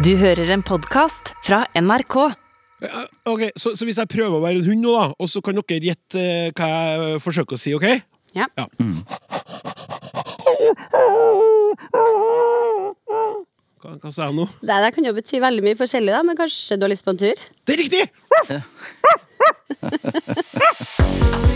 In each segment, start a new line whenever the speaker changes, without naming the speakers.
Du hører en podkast fra NRK.
Ok, så, så hvis jeg prøver å være en hund nå, da, og så kan dere gjette eh, hva jeg forsøker å si, OK?
Ja.
Ja. Hva, hva sa jeg nå?
Det der kan jo bety veldig mye forskjellig, da, men kanskje du har lyst på en tur?
Det er riktig!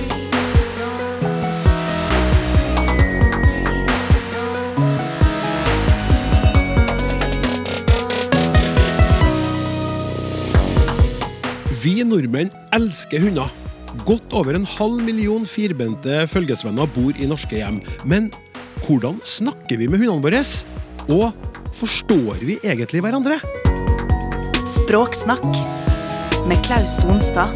Vi nordmenn elsker hunder. Godt over en halv million firbente følgesvenner bor i norske hjem. Men hvordan snakker vi med hundene våre? Og forstår vi egentlig hverandre?
Språksnakk med Klaus Sonstad.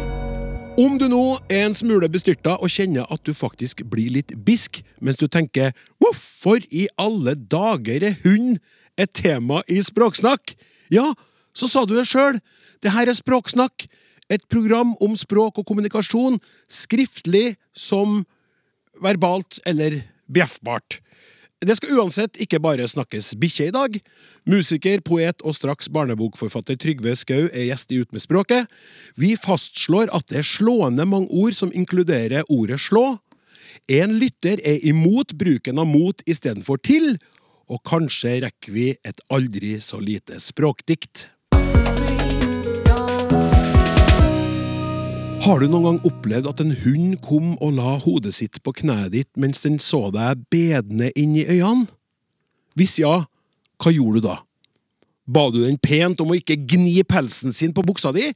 Om du nå er en smule bestyrta og kjenner at du faktisk blir litt bisk mens du tenker 'hvorfor i alle dager er hund et tema i Språksnakk', ja, så sa du det sjøl. Det her er Språksnakk, et program om språk og kommunikasjon, skriftlig som verbalt eller bjeffbart. Det skal uansett ikke bare snakkes bikkje i dag. Musiker, poet og straks barnebokforfatter Trygve Skau er gjest i Ut med språket. Vi fastslår at det er slående mange ord som inkluderer ordet slå. En lytter er imot bruken av mot istedenfor til, og kanskje rekker vi et aldri så lite språkdikt. Har du noen gang opplevd at en hund kom og la hodet sitt på kneet ditt mens den så deg bedende inn i øynene? Hvis ja, hva gjorde du da? Ba du den pent om å ikke gni pelsen sin på buksa di?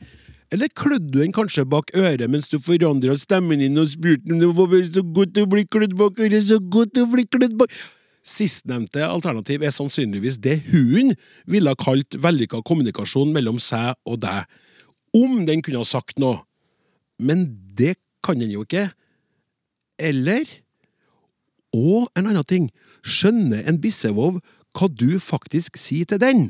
Eller klødde du den kanskje bak øret mens du forandra stemmen din og spurte om det var så godt å bli klødd bak øret, så godt å bli klødd bak Sistnevnte alternativ er sannsynligvis det hunden ville ha kalt vellykka kommunikasjon mellom seg og deg, om den kunne ha sagt noe. Men det kan den jo ikke. Eller Og en annen ting, skjønner en bissevov hva du faktisk sier til den?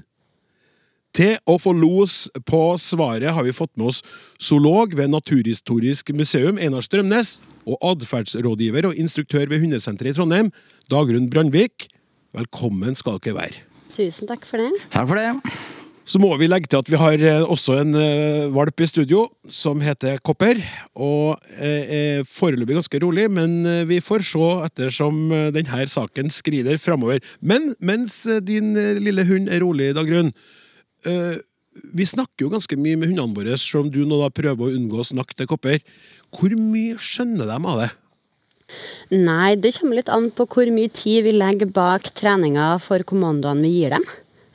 Til å få los på svaret har vi fått med oss zoolog ved Naturhistorisk museum, Einar Strømnes, og atferdsrådgiver og instruktør ved Hundesenteret i Trondheim, Dagrun Brandvik. Velkommen skal dere være.
Tusen takk for det.
Takk for det.
Så må vi legge til at vi har eh, også en eh, valp i studio som heter Kopper. Og eh, er foreløpig ganske rolig, men vi får se ettersom denne saken skrider framover. Men mens din lille hund er rolig, Dagrun eh, Vi snakker jo ganske mye med hundene våre, selv om du nå da prøver å unngå å snakke til Kopper. Hvor mye skjønner de av det?
Nei, det kommer litt an på hvor mye tid vi legger bak treninga for kommandoene vi gir dem.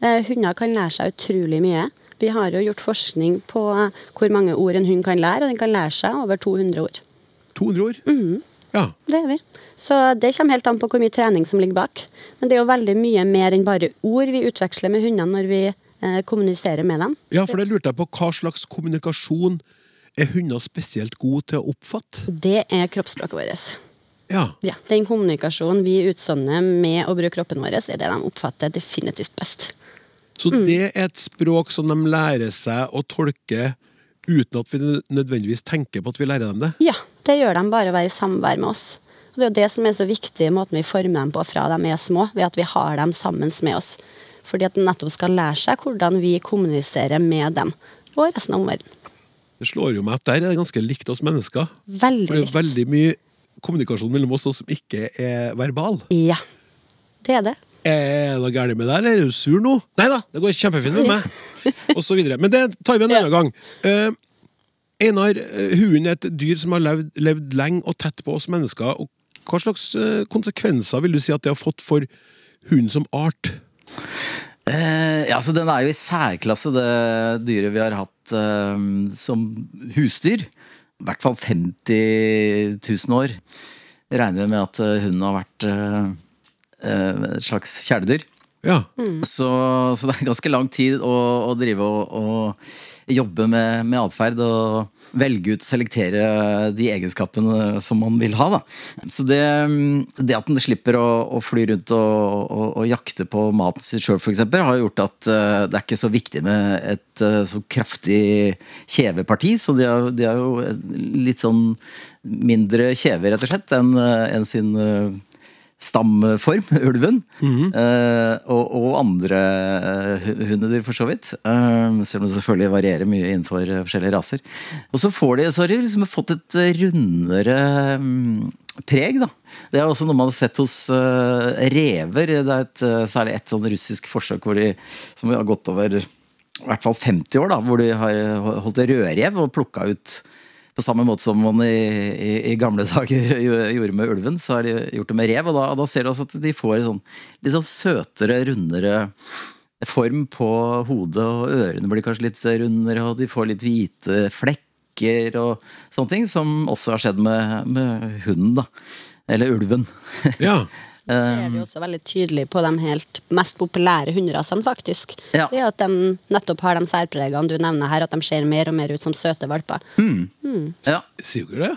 Eh, hunder kan lære seg utrolig mye. Vi har jo gjort forskning på eh, hvor mange ord en hund kan lære, og den kan lære seg over 200 ord.
200 ord? Ja.
Det er vi. Så det kommer helt an på hvor mye trening som ligger bak. Men det er jo veldig mye mer enn bare ord vi utveksler med hundene når vi eh, kommuniserer med dem.
ja, for det lurte jeg på. Hva slags kommunikasjon er hunder spesielt gode til å oppfatte?
Det er kroppsspråket vårt.
Ja.
Ja, Den kommunikasjonen vi utsonder med å bruke kroppen vår, er det de oppfatter definitivt best.
Så det er et språk som de lærer seg å tolke uten at vi nødvendigvis tenker på at vi lærer dem det.
Ja, det gjør de bare å være i samvær med oss. Og Det er jo det som er så viktig i måten vi former dem på fra de er små, ved at vi har dem sammen med oss. Fordi at de nettopp skal lære seg hvordan vi kommuniserer med dem og resten av omverdenen.
Det slår jo meg at der er det ganske likt oss mennesker. For
Veldig
det er veldig mye kommunikasjon mellom oss som ikke er verbal.
Ja, det er det.
Er det noe galt med deg, eller er du sur nå? Nei da, det går kjempefint med meg. Og så videre. Men det tar vi en annen gang. Uh, Einar, eh, hunden er et dyr som har levd, levd lenge og tett på oss mennesker. Og hva slags eh, konsekvenser vil du si at det har fått for hunden som art?
Eh, ja, så Den er jo i særklasse, det dyret vi har hatt eh, som husdyr. I hvert fall 50 000 år. Jeg regner med at eh, hunden har vært eh, eh, et slags kjæledyr.
Ja.
Så, så det er ganske lang tid å, å drive og, og jobbe med, med atferd og velge ut, selektere de egenskapene som man vil ha. Da. Så det, det at den slipper å, å fly rundt og, og, og jakte på maten sin sjøl, f.eks., har gjort at eh, det er ikke så viktig med et eh, så kraftig kjeveparti. Så de har, de har jo litt sånn mindre kjeve, rett og slett, enn en sin, eh, stamform, ulven. eh, og, og andre eh, hundedyr, for så vidt. Eh, selv om det selvfølgelig varierer mye innenfor forskjellige raser. Og så, får de, så har de liksom fått et rundere mm, preg, da. Det er også noe man har sett hos uh, rever. Det er et, uh, særlig et sånn russisk forsøk hvor de, som har gått over i hvert fall 50 år, da, hvor de har holdt rødrev og plukka ut på samme måte som man i, i, i gamle dager gjorde med ulven, så har de gjort det med rev. Og da, da ser du også at de får en sånn litt sånn søtere, rundere form på hodet, og ørene blir kanskje litt rundere, og de får litt hvite flekker og sånne ting, som også har skjedd med, med hunden, da. Eller ulven.
Ja.
ser vi også veldig tydelig på de helt mest populære hunderasene, faktisk.
Ja.
Det er at de nettopp har de særpregene du nevner her, at de ser mer og mer ut som søte valper.
Ja.
Sier du det?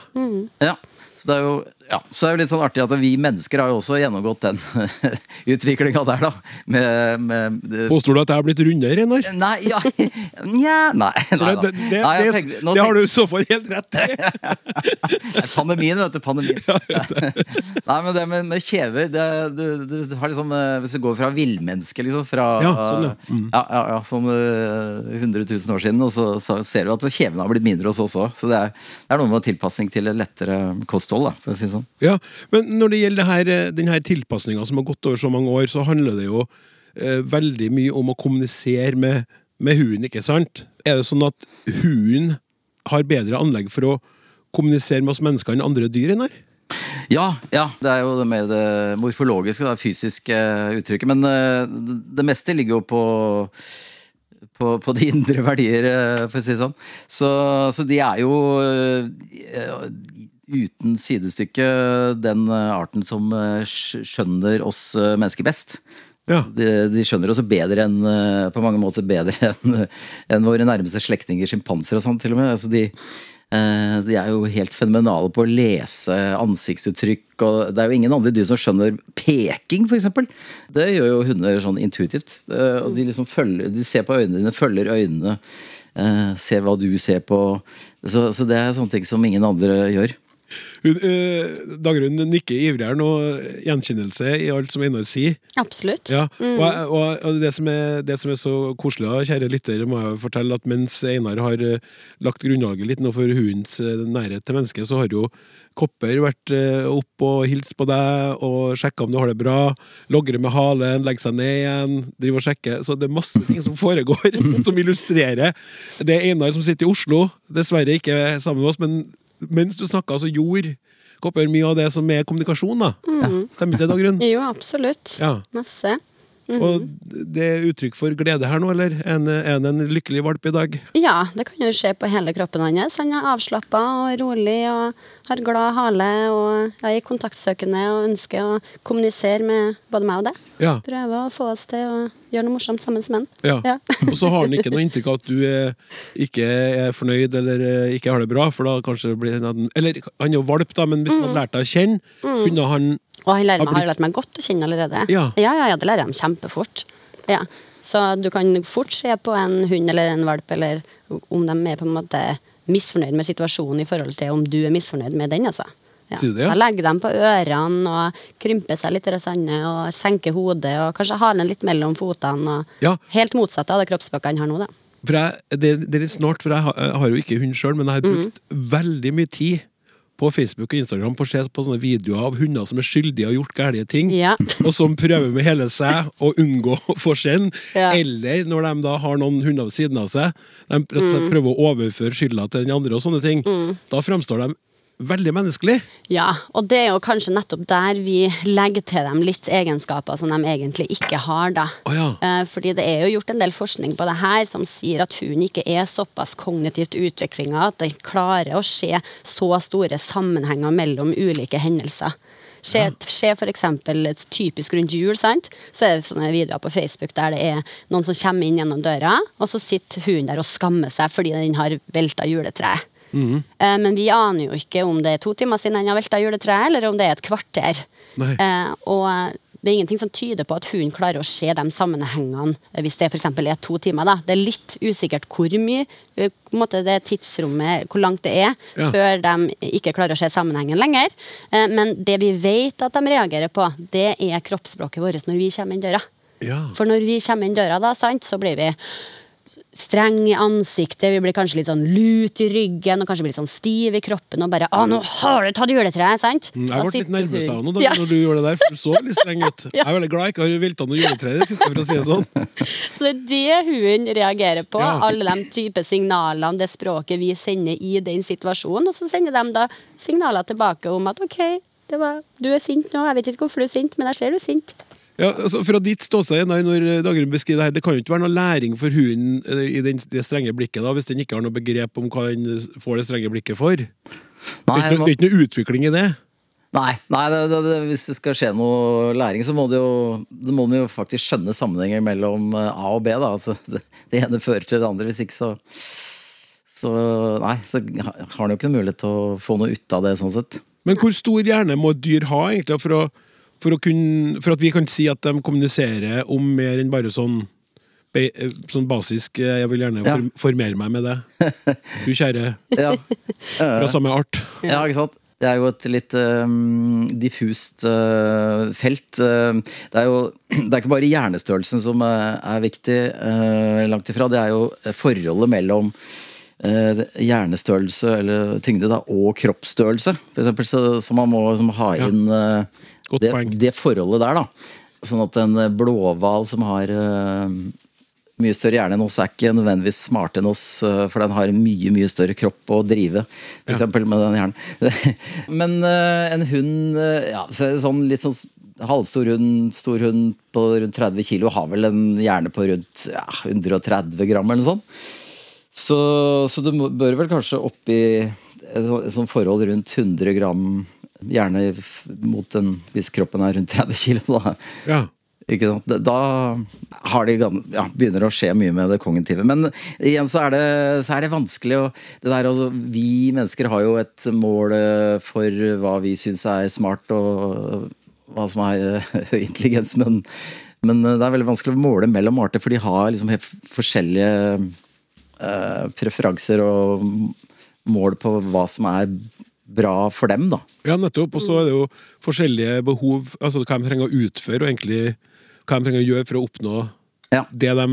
Ja. Så det er jo ja, så er det litt sånn artig at vi mennesker har jo også gjennomgått den utviklinga der, da. Med, med
Påstår du at jeg har blitt rundere, Einar?
Nei, ja Nja, nei.
For
nei,
Det, det,
Nei, tenker-
det har du i så fall helt rett i.
Pandemien, vet du. Pandemien. Nei, men det med, med kjever det, du, du, du har liksom eh, Hvis du går fra villmenneske, liksom, fra
Ja, sånn, ja. Mm.
ja, ja, ja, sånn eh, 100 000 år siden, og så, så ser du at kjevene har blitt mindre hos oss òg. Så det er, det er noe med tilpasning til et lettere kosthold, da, for å si det sånn.
Ja, men når det gjelder denne her, eh, tilpasninga som har gått over så mange år, så handler det jo eh, veldig mye om å kommunisere med, med hunden, ikke sant? Er det sånn at hunden har bedre anlegg for å kommunisere med oss mennesker enn andre dyr, Einar?
Ja, ja, det er jo det mer det morfologiske, det fysiske uttrykket. Men eh, det, meste ligger jo på på, på de indre verdier, eh, for å si det sånn. Så, så de er jo eh, uten sidestykke den eh, arten som eh, skjønner oss eh, mennesker best.
Ja.
De, de skjønner oss bedre enn på mange måter bedre enn enn våre nærmeste slektninger, sjimpanser og sånn, til og med. Altså de, de er jo helt fenomenale på å lese ansiktsuttrykk, og det er jo ingen andre dyr som skjønner peking, f.eks. Det gjør jo hunder sånn intuitivt. Og de liksom følger, de ser på øynene dine, følger øynene, eh, ser hva du ser på. Så, så det er sånne ting som ingen andre gjør.
Hun, uh, Dagrun nikker ivrigere nå, gjenkjennelse i alt som Einar sier.
Absolutt.
Ja, og, og, og det, som er, det som er så koselig, da, kjære lytter, må jeg fortelle at mens Einar har uh, lagt grunnlaget litt nå for hundens uh, nærhet til mennesket, så har jo Kopper vært eh, opp og hilst på deg og sjekka om du har det bra. Logrer med halen, legger seg ned igjen, driver og sjekker. Så det er masse ting som foregår, som illustrerer. Det er Einar som sitter i Oslo, dessverre ikke sammen med oss, men mens du snakka, så gjorde Kopper mye av det som er kommunikasjon, da. Stemmer ikke det, Dagrun?
Jo, absolutt.
Ja.
Masse.
Og det er uttrykk for glede her nå, eller? Er han en lykkelig valp i dag?
Ja, det kan du se på hele kroppen hans. Han er avslappa og rolig og har glad hale og er kontaktsøkende og ønsker å kommunisere med både meg og deg.
Ja.
Prøve å få oss til å gjøre noe morsomt sammen som menn.
ja.
Ja.
Og så har han ikke noe inntrykk av at du er, ikke er fornøyd eller eh, ikke har det bra, for da kanskje blir han Eller han er jo valp, da, men hvis han hadde lært deg å kjenne, kunne han
Og han lærer
Har
meg, har lært meg godt å kjenne allerede.
Ja.
ja, ja, ja, det lærer de kjempefort. Ja. Så du kan fort se på en hund eller en valp, eller om de er på en måte misfornøyd med situasjonen i forhold til om du er misfornøyd med den, altså. Ja.
Det, ja?
Da legger de på ørene og krymper seg litt det og senker hodet og kanskje halen litt mellom fotene. Og
Ja.
Helt motsatt av det kroppsspråket han har nå, da.
For jeg, det, det er litt snart, for jeg har, jeg har jo ikke hund sjøl, men jeg har brukt veldig mye tid på Facebook og Instagram på å se på sånne videoer av hunder som er skyldige og har gjort gærne ting,
Ja.
og som prøver med hele seg å unngå skjenn.
Ja.
Eller når de da har noen hunder ved siden av seg, de rett og slett prøver å overføre skylda til den andre og sånne ting. Da framstår de veldig menneskelig.
Ja, og det er jo kanskje nettopp der vi legger til dem litt egenskaper som de egentlig ikke har, da.
Oh, ja.
Eh, Fordi det er jo gjort en del forskning på det her som sier at hunden ikke er såpass kognitivt utviklinga at den klarer å se så store sammenhenger mellom ulike hendelser. Se, se for eksempel et typisk rundt jul, sant? så er det sånne videoer på Facebook der det er noen som kommer inn gjennom døra, og så sitter hunden der og skammer seg fordi den har velta juletreet. Eh, Men vi aner jo ikke om det er to timer siden han har velta juletreet, eller om det er et kvarter. Eh, og det er ingenting som tyder på at hunden klarer å se de sammenhengene eh, hvis det f.eks. er to timer. da. Det er litt usikkert hvor mye eh, måte det tidsrommet, hvor langt det er
Ja.
før de ikke klarer å se sammenhengen lenger. Eh, Men det vi vet at de reagerer på, det er kroppsspråket vårt når vi kommer inn døra.
Ja.
For når vi kommer inn døra, da, sant, så blir vi streng i ansiktet, vi blir kanskje litt sånn lut i ryggen og kanskje blir litt sånn stiv i kroppen og bare 'Å, nå har du tatt juletreet!' sant?
Mm, Jeg ble litt nervøs av henne da
Ja.
når du gjorde det der, for du så litt streng ut. Jeg er veldig glad jeg ikke har velta noe juletre i det siste, for å si det sånn.
Så det er det hunden reagerer på.
Ja.
Alle de type signalene, det språket vi sender i den situasjonen. Og så sender de da signaler tilbake om at OK, det var, du er sint nå, jeg vet ikke hvorfor du er sint, men jeg ser du er sint.
Ja, altså Fra ditt ståsted, når Dagrun beskriver det her, det kan jo ikke være noe læring for hunden eh, i den, det strenge blikket, da, hvis den ikke har noe begrep om hva den får det strenge blikket for. Det
Nei,
er ikke noe, det er ikke noe utvikling i det.
Nei, nei det, det, det, hvis det skal skje noe læring, så må det jo, det må jo faktisk skjønne sammenhenger mellom eh, A og B. Da. Altså, det, det ene fører til det andre. Hvis ikke så Så nei, så har han jo ikke noen mulighet til å få noe ut av det, sånn sett.
Men hvor stor hjerne må et dyr ha egentlig for, å, for, kunne, for at vi kan si at de kommuniserer om mer enn bare sånn eh, Sånn basisk eh, 'jeg vil gjerne
Ja.
formere meg med det'. Du kjære,
Ja,
fra samme art.
ja ikke sant? Det er jo et litt um, diffust uh, felt. Det er jo det er ikke bare hjernestørrelsen som er, viktig, uh, langt ifra. Det er jo forholdet mellom uh, hjernestørrelse eller tyngde da, og kroppsstørrelse. For eksempel, så, så man må som, ha
Ja.
inn
Godt
det,
poeng.
det forholdet der. da. Sånn at en eh, blåhval som har eh, mye større hjerne enn oss, er ikke nødvendigvis smarte enn oss, eh, for den har mye mye større kropp å drive, for eksempel, med den hjernen. Men en hund, ja, så sånn litt sånn halvstor hund, stor hund på rundt 30 kilo, har vel en hjerne på rundt ja, 130 gram eller noe sånt. Så, så du bør vel kanskje opp i et sånt- et sånt forhold rundt 100 gram Gjerne mot en Hvis kroppen er rundt 30 kilo, da.
Ja.
Da- de, ja, begynner det å skje mye med det kognitive. Men igjen så er det, så er det vanskelig å det der, altså, Vi mennesker har jo et mål eh, for hva vi syns er smart, og hva som er eh, høy intelligens, men, men eh, det er veldig vanskelig å måle mellom arter, for de har liksom helt forskjellige eh, preferanser og mål på hva som er bra for dem, da.
Ja, nettopp. Og så er det jo forskjellige behov, altså hva de trenger å utføre, og egentlig hva de trenger å gjøre for å oppnå
Ja.
det de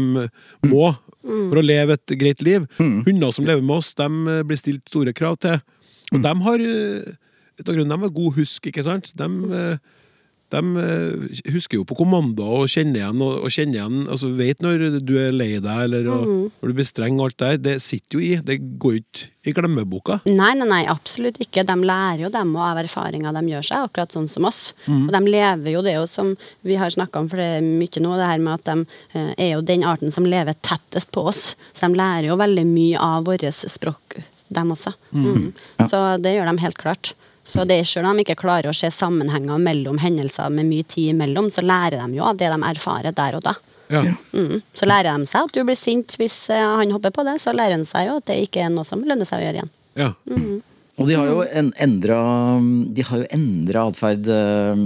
må for å leve et greit liv. Hunder som lever med oss, de eh, blir stilt store krav til. Og de har eh, av grunnen, de har god husk, ikke sant? De, eh, de eh, husker jo på kommandoer og kjenner igjen, og, og kjenner igjen altså vet når du er lei deg, eller og, når du blir streng og alt der. Det sitter jo i. Det går ikke i glemmeboka.
Nei, nei, nei, absolutt ikke. De lærer jo dem av erfaringer de gjør seg, akkurat sånn som oss. Og de lever jo det jo som vi har snakka om for det er mye nå, det her med at de eh, er jo den arten som lever tettest på oss. Så de lærer jo veldig mye av vårt språk, dem også. Mm. Så det gjør de helt klart. Så det, selv om de ikke klarer å se sammenhenger mellom hendelser med mye tid imellom, så lærer de jo av det de erfarer der og da.
Ja.
Mm. Så lærer de seg at du blir sint hvis eh, han hopper på det, så lærer han seg jo at det ikke er noe som lønner seg å gjøre igjen.
ja.
Og de har jo en, endra De har jo endra atferd. eh,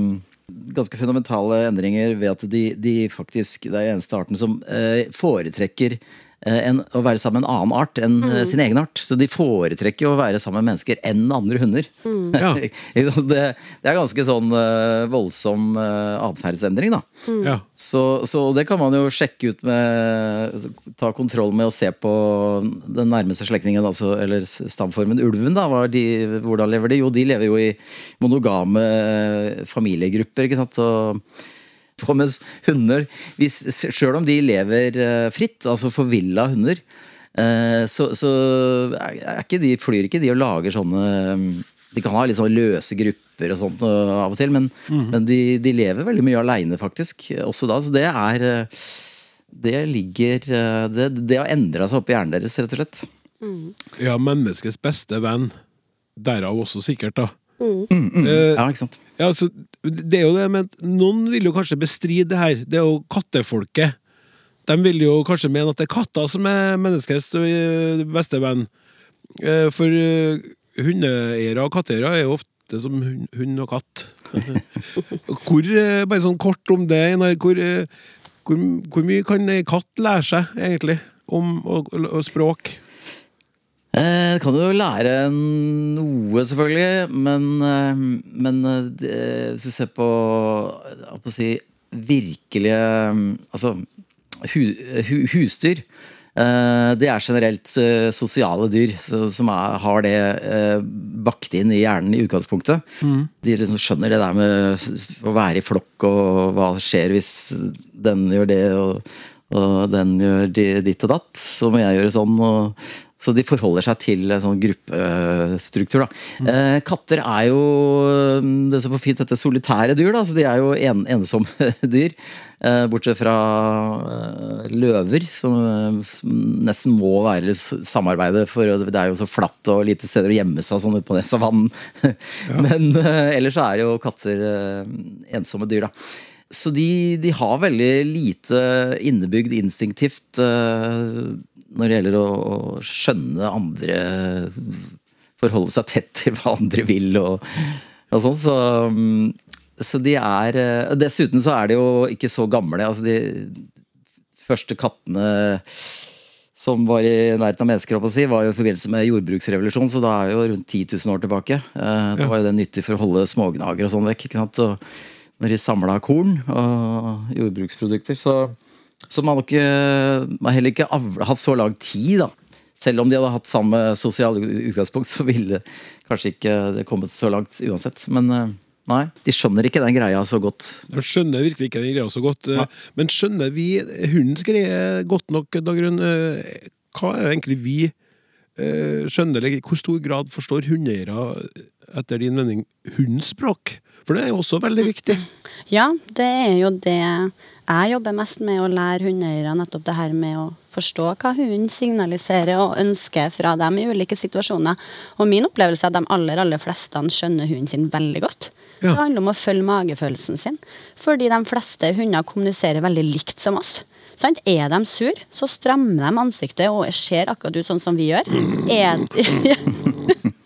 Ganske fundamentale endringer ved at de, de faktisk Det er eneste arten som eh, foretrekker en, å være sammen med en annen art enn mm. sin egen art. Så de foretrekker jo å være sammen med mennesker enn andre hunder.
Ja.
Det, det er ganske sånn uh, voldsom uh, atferdsendring, da.
ja.
Så, så det kan man jo sjekke ut med Ta kontroll med å se på den nærmeste slektningen, altså, eller stamformen ulven. da, hva er de, Hvordan lever de? Jo, de lever jo i monogame familiegrupper. ikke sant? Og og mens hunder, hvis, selv om de lever eh, fritt, altså forvilla hunder, eh, så, så ikke de, flyr ikke de og lager sånne mm, De kan ha litt sånn løse grupper og sånt av og til, men, men de, de lever veldig mye aleine, faktisk, også da. Så det er eh, Det ligger Det, det har endra seg opp i hjernen deres, rett og slett.
Ja, menneskets beste venn. Derav også sikkert, da. Eh,
Ja, ikke sant?
ja, altså, det er jo det, men Noen vil jo kanskje bestride det her. Det er jo kattefolket. De vil jo kanskje mene at det er katter som er menneskets eh, beste venn. Eh, For eh, hundeeiere og katteeiere er jo ofte som hund, hund og katt. hvor, bare sånn kort om det. Hvor, hvor, hvor mye kan ei katt lære seg, egentlig, om og, og språk?
Eh, kan du jo lære noe, selvfølgelig, men, eh, men eh, hvis du ser på, på si virkelige Altså hu, hu, husdyr. eh, det er generelt eh, sosiale dyr så, som er, har det eh, bakt inn i hjernen i utgangspunktet. De liksom skjønner det der med å være i flokk og hva skjer hvis den gjør det og, og den gjør di- ditt og datt. Så må jeg gjøre sånn. og så de forholder seg til en sånn gruppestruktur. Da. Eh, katter er jo mm, det som er fint dette solitære dyr. Da. Så de er jo en, ensomme dyr. Eh, bortsett fra eh, løver, som, eh, som nesten må være samarbeide. For det er jo så flatt og lite steder å gjemme seg sånn ute på den savannen. Men eh, ellers er jo katter eh, ensomme dyr, da. Så de, de har veldig lite innebygd instinktivt uh, når det gjelder å, å skjønne andre Forholde seg tett til hva andre vil og, og sånn. Så, um, så de er uh, Dessuten så er de jo ikke så gamle. Altså de første kattene som var i nærheten av mennesker, si, var jo i forbindelse med jordbruksrevolusjonen, så da er jo rundt 10 000 år tilbake. Eh, Da var jo det nyttig for å holde smågnager og sånn vekk. ikke sant? Og når de samla korn og jordbruksprodukter, så, så man har heller ikke avla, hatt så lang tid, da. Selv om de hadde hatt samme sosiale utgangspunkt, så ville kanskje ikke det kommet så langt uansett. Men eh, nei, de skjønner ikke den greia så godt.
De skjønner virkelig ikke den greia så godt. eh, Men skjønner vi hundens greie godt nok, Dagrun? Eh, Hva er det egentlig vi skjønner? Eller i hvor stor grad forstår hundeeiere, etter din mening, hundens språk? For det er jo også veldig viktig.
Ja, det er jo det jeg jobber mest med, å lære hundeeiere nettopp det her med å forstå hva hunden signaliserer og ønsker fra dem i ulike situasjoner. Og min opplevelse er at de aller, aller fleste skjønner hunden sin veldig godt.
Ja.
Det handler om å følge magefølelsen sin. Fordi de fleste hunder kommuniserer veldig likt som oss. Sant? Er de sur, så strammer de ansiktet og ser akkurat ut sånn som vi gjør. Er.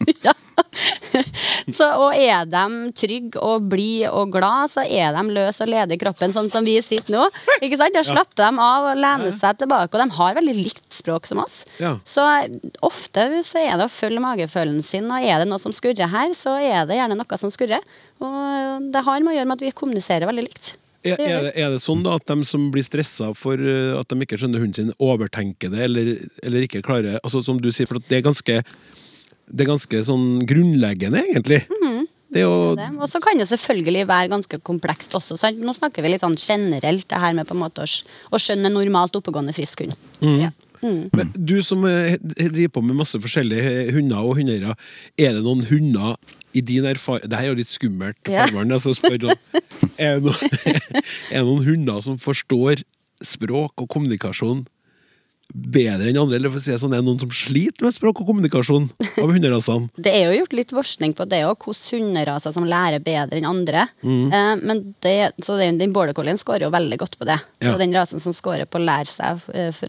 Så, og er de trygge og blide og glad, så er de løs og ledige i kroppen, sånn som vi sitter nå. Ikke sant? Da slapper de av og lener seg tilbake, og de har veldig likt språk som oss.
Ja.
Så ofte så er det å følge magefølelsen sin, og er det noe som skurrer her, så er det gjerne noe som skurrer. Og det har med å gjøre med at vi kommuniserer veldig likt.
Er, er, det, er det sånn da at de som blir stressa for eh, at de ikke skjønner hunden sin, overtenker det, eller, eller ikke klarer Altså Som du sier, for at det er ganske Det er ganske sånn grunnleggende, egentlig. Det er jo.
Og så kan det selvfølgelig være ganske komplekst også. Sant? Nå snakker vi litt sånn generelt det her med på en måte å, sk- å skjønne normalt oppegående frisk hund. Ja.
Men du som eh, driver på med masse forskjellige hunder og hundeeiere, er det noen hunder i din erfaring Det her er jo litt skummelt,
Ja.
altså, spør. Er det noen, er det noen hunder som forstår språk og kommunikasjon bedre enn andre? Eller for å si det sånn, er det noen som sliter med språk og kommunikasjon av hunderasene?
Det er jo gjort litt forskning på det òg, hvilke hunderaser som lærer bedre enn andre. Eh, men det, så den, den border collien scorer jo veldig godt på det.
Ja.
Og den rasen som scorer på å lære seg eh,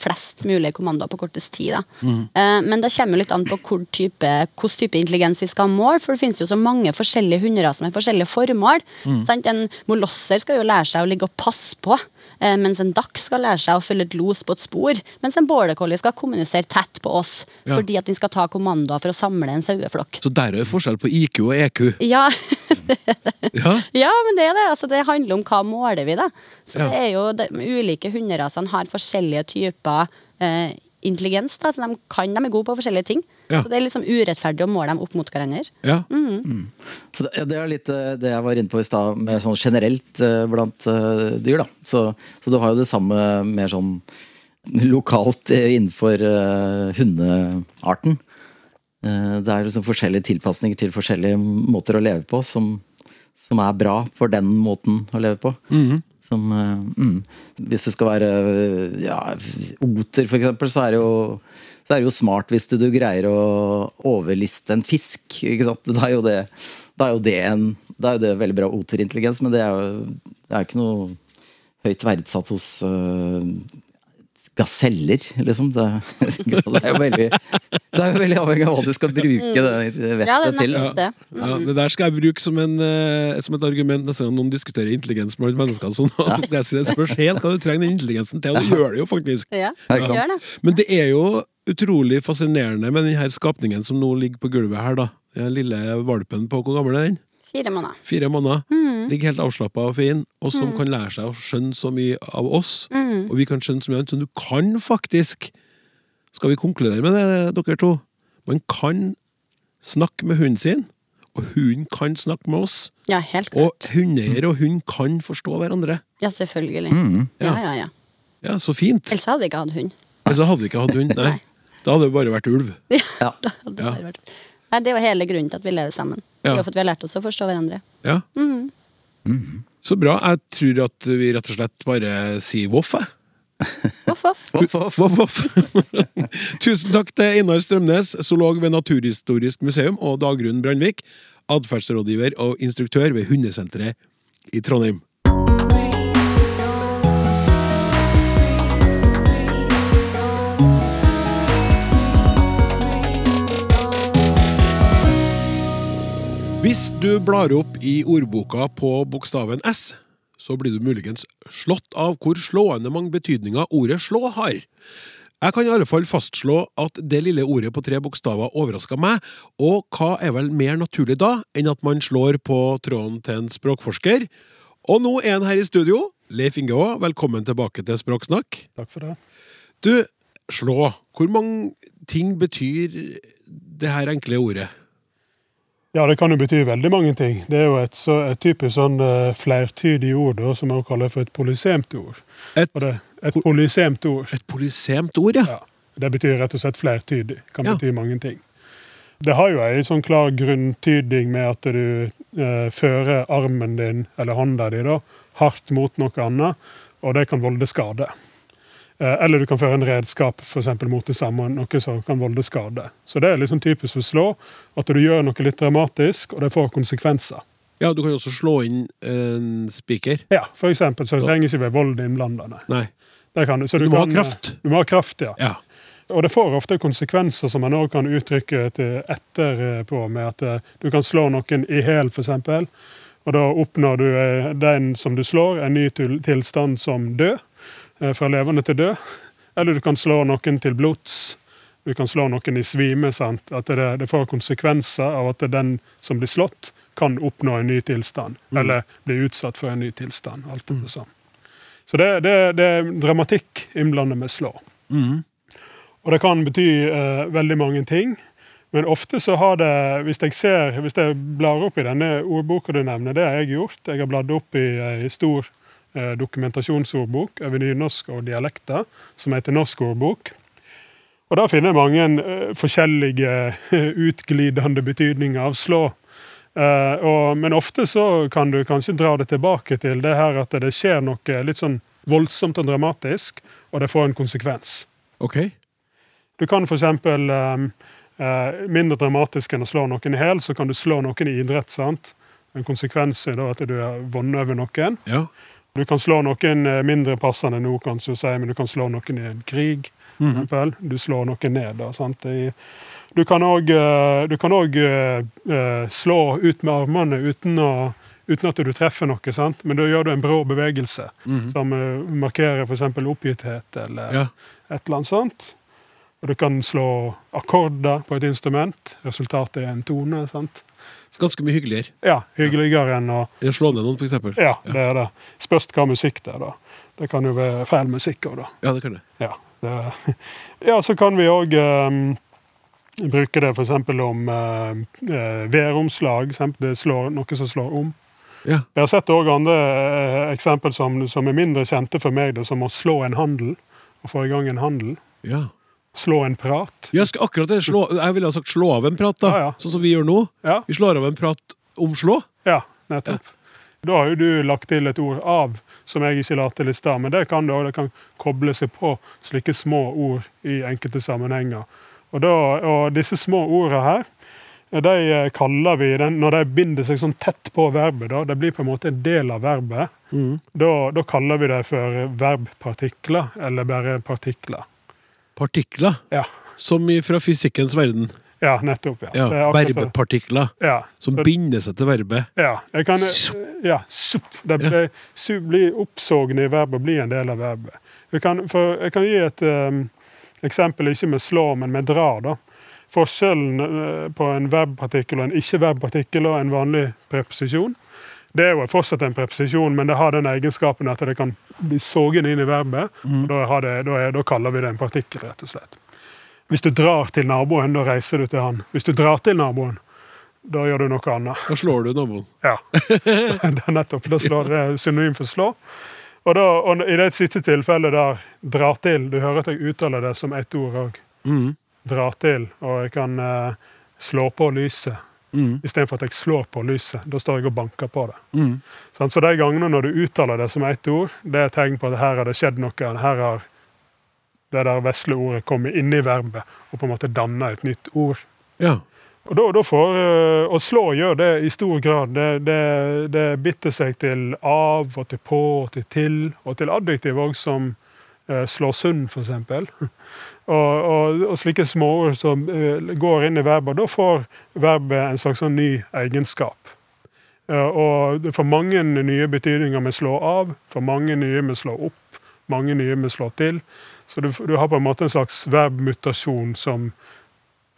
flest mulig kommandoer på kortest tid. Da. Eh, men det kommer litt an på hvor type, hvilken type intelligens vi skal ha mål, for det finnes jo så mange forskjellige hunderaser med forskjellige formål. Sant? En molosser skal jo lære seg å ligge og passe på. Eh, mens en dachs skal lære seg å følge et los på et spor. Mens en border collie skal kommunisere tett på oss
Ja.
fordi at den skal ta kommandoer for å samle en saueflokk.
Så der er det forskjell på IQ og EQ.
Ja,
Ja,
ja, men det er det. Altså, det handler om hva måler vi, da. Så det er jo de ulike hunderasene har forskjellige typer eh, intelligens. Da, så de kan de er gode på forskjellige ting.
Ja.
Så det er liksom urettferdig å måle dem opp mot hverandre.
ja.
Så det, det er litt eh, det jeg var inne på i stad, med sånn generelt eh, blant eh, dyr. da. Så, så du har jo det samme mer sånn lokalt eh, innenfor eh, hundearten. Eh, det er liksom forskjellige tilpasninger til forskjellige måter å leve på som, som er bra for den måten å leve på. Som, eh, mm. Hvis du skal være eh, ja, oter, eksempel, så er det jo så er det jo smart hvis du, du greier å overliste en fisk. Ikke sant? Da er jo det, da er jo det, en, da er jo det veldig bra oterintelligens, men det er jo det er ikke noe høyt verdsatt hos øh, gaseller, liksom. Det, det er jo veldig Så er jo veldig avhengig av hva du skal bruke det vettet
Ja,
til.
Ja. det.
Ja, det der skal jeg bruke som, en, eh, som et argument neste gang noen diskuterer intelligens blant mennesker. Sånn, så skal jeg si det spørs helt hva du trenger den intelligensen til, og du gjør det jo faktisk.
Ja,
Ja,
gjør det.
Men det er jo utrolig fascinerende med denne skapningen som nå ligger på gulvet her, da. Den lille valpen på Hvor gammel er den?
Fire måneder.
Fire måneder. Ligger helt avslappa og fin, og som kan lære seg å skjønne så mye av oss. Og vi kan skjønne så mye annet. Så du kan faktisk Skal vi konkludere med det, dere to? Man kan snakke med hunden sin, og hunden kan snakke med oss.
Ja, helt klart.
Og hundeeier og hund kan forstå hverandre.
Ja, selvfølgelig.
Mm.
Ja, ja, ja.
Ja, så fint.
Ellers hadde vi ikke hatt hund.
Ellers hadde vi ikke hatt hund. Nei. Da hadde det bare vært ulv.
Ja.
Da hadde det bare vært- Nei, det var hele grunnen til at vi lever sammen. Det
Ja.
jo for at vi har lært oss å forstå hverandre.
Ja.
Mhm.
Så bra. Jeg tror at vi rett og slett bare sier voff, jeg.
Voff, voff.
Tusen takk til Einar Strømnes, zoolog ved Naturhistorisk museum, og Dagrun Brandvik, atferdsrådgiver og instruktør ved Hundesenteret i Trondheim. Hvis du blar opp i ordboka på bokstaven S, så blir du muligens slått av hvor slående mange betydninger ordet slå har. Jeg kan i alle fall fastslå at det lille ordet på tre bokstaver overraska meg, og hva er vel mer naturlig da enn at man slår på tråden til en språkforsker? Og nå er han her i studio. Leif Inge Aa, velkommen tilbake til Språksnakk.
Takk for det.
Du, slå. Hvor mange ting betyr det her enkle ordet?
Ja, det kan jo bety veldig mange ting. Det er jo et, så, et typisk sånn uh, flertydig ord da, som man kaller for et polysemt ord.
Et,
det, et polysemt ord,
et polysemt ord, ja.
ja, det betyr rett og slett flertydig. Kan
Ja.
bety mange ting. Det har jo ei sånn klar grunntyding med at du eh, fører armen din, eller hånda di, da, hardt mot noe annet, og det kan volde skade. Eh, eller du kan føre en redskap for eksempel, mot det samme, noe som kan volde skade. Så det er liksom typisk for slå, at du gjør noe litt dramatisk, og det får konsekvenser.
Ja, du kan også slå inn en spiker.
Ja, for eksempel, så det trenger ikke være vold innblandende.
Nei.
Det kan, så
Du må ha kraft.
Du må ha kraft, ja.
Ja.
Og det får ofte konsekvenser som man òg kan uttrykke etterpå, med at eh, du kan slå noen i hæl, f.eks. Og da oppnår du eh, den som du slår, en ny tilstand som død. Eh, Fra levende til død. Eller du kan slå noen til blods. Du kan slå noen i svime. sant? At det, det får konsekvenser av at den som blir slått, kan oppnå en ny tilstand. Eller bli utsatt for en ny tilstand. alt etter sånn. Så det, det, det er dramatikk innblandet med slå.
Mm.
Og det kan bety eh, veldig mange ting. Men ofte så har det, hvis jeg ser, hvis jeg blar opp i denne ordboka du nevner, det har jeg gjort. Jeg har bladd opp i ei stor eh, dokumentasjonsordbok over nynorsk og dialekter, som heter Norsk ordbok. Og der finner jeg mange eh, forskjellige utglidende betydninger av slå. Eh, men ofte så kan du kanskje dra det tilbake til det her at det skjer noe litt sånn voldsomt og dramatisk, og det får en konsekvens.
Ok.
Du kan f.eks. Um, uh, mindre dramatisk enn å slå noen i hæl, så kan du slå noen i idrett. sant? En konsekvens er da at du har vunnet over noen.
Ja.
Du kan slå noen eh, mindre passende nå, kan du si, men du kan slå noen i en krig.
Mm
-hmm. Du slår noen ned. da, sant? Du kan òg du kan òg, eh, eh, slå ut med armene uten, å, uten at du treffer noe, sant? men da gjør du en brå bevegelse
Mhm.
som eh, markerer f.eks. oppgitthet eller
ja.
et eller annet sånt. Og du kan slå akkorder på et instrument. Resultatet er en tone. sant?
Ganske mye hyggeligere.
Ja, hyggeligere enn å
slå ned noen, eksempel.
Ja, det er det. Spørs hva musikk det er, da. Det kan jo være feil musikk òg, da.
Ja, det kan det.
Ja, det, ja, så kan vi òg bruke det f.eks. om uh, væromslag. Det slår, noe som slår om.
Ja.
Jeg har sett òg andre eh, eksempel som, som er mindre kjente for meg, det, som å slå en handel. Å få i gang en handel.
Ja.
Slå en prat.
Skal akkurat det, slå, jeg ville ha sagt slå av en prat, da.
Ja, ja.
Sånn som vi gjør nå.
Ja,
Vi slår av en prat om slå.
ja nettopp. Da har jo du lagt til et ord 'av', som jeg ikke la til i stad. Men det kan det, og det kan koble seg på slike små ord i enkelte sammenhenger. Og, da, og disse små ordene her de eh, kaller vi den, Når de binder seg sånn tett på verbet, da, det blir på en måte en del av verbet,
Mm.
da, da kaller vi det for verbpartikler, eller bare partikler.
Partikler,
Ja,
som fra fysikkens verden.
ja nettopp. ja.
Ja. Verbepartikler,
Ja,
som
så-
binder seg til verbet.
Ja, jeg kan, ja, sup. Det, det su, blir oppsågne i verbet og blir en del av verbet. Jeg kan, for, jeg kan gi et um, eksempel, ikke med slå, men med dra. da. Forskjellen eh, på en verbpartikkel og en ikke-verbpartikkel og en vanlig preposisjon, det er jo fortsatt en preposisjon, men det har den egenskapen at det kan bli sogen inn i verbet. og da, har det, da, er, da kaller vi det en partikkel, rett og slett. Hvis du drar til naboen, da reiser du til han. Hvis du drar til naboen, da gjør du noe annet.
Da slår du naboen.
Ja. det er nettopp. Da slår det synonym for slå. Og, da, og i det siste tilfellet der dra til Du hører at jeg uttaler det som ett ord òg.
Mm.
Dra til. Og jeg kan uh, slå på lyset
Mm.
istedenfor at jeg slår på lyset. Da står jeg og banker på det.
Mm.
Så de gangene når du uttaler det som ett ord, det er tegn på at her har det skjedd noe. Her har det der vesle ordet kommet inn i verbet og på en måte danna et nytt ord.
Ja.
Og da, da får, eh, Å slå gjør det i stor grad. Det, det, det bitter seg til av og til på og til til, og til adjektiv òg, som slår slå sund, f.eks. Og, og, og slike småord som eh, går inn i verbet. Da får verbet en slags sånn ny egenskap. Og det får mange nye betydninger med slå av, for mange nye med slå opp, mange nye med slå til. Så du, du har på en måte en slags verbmutasjon som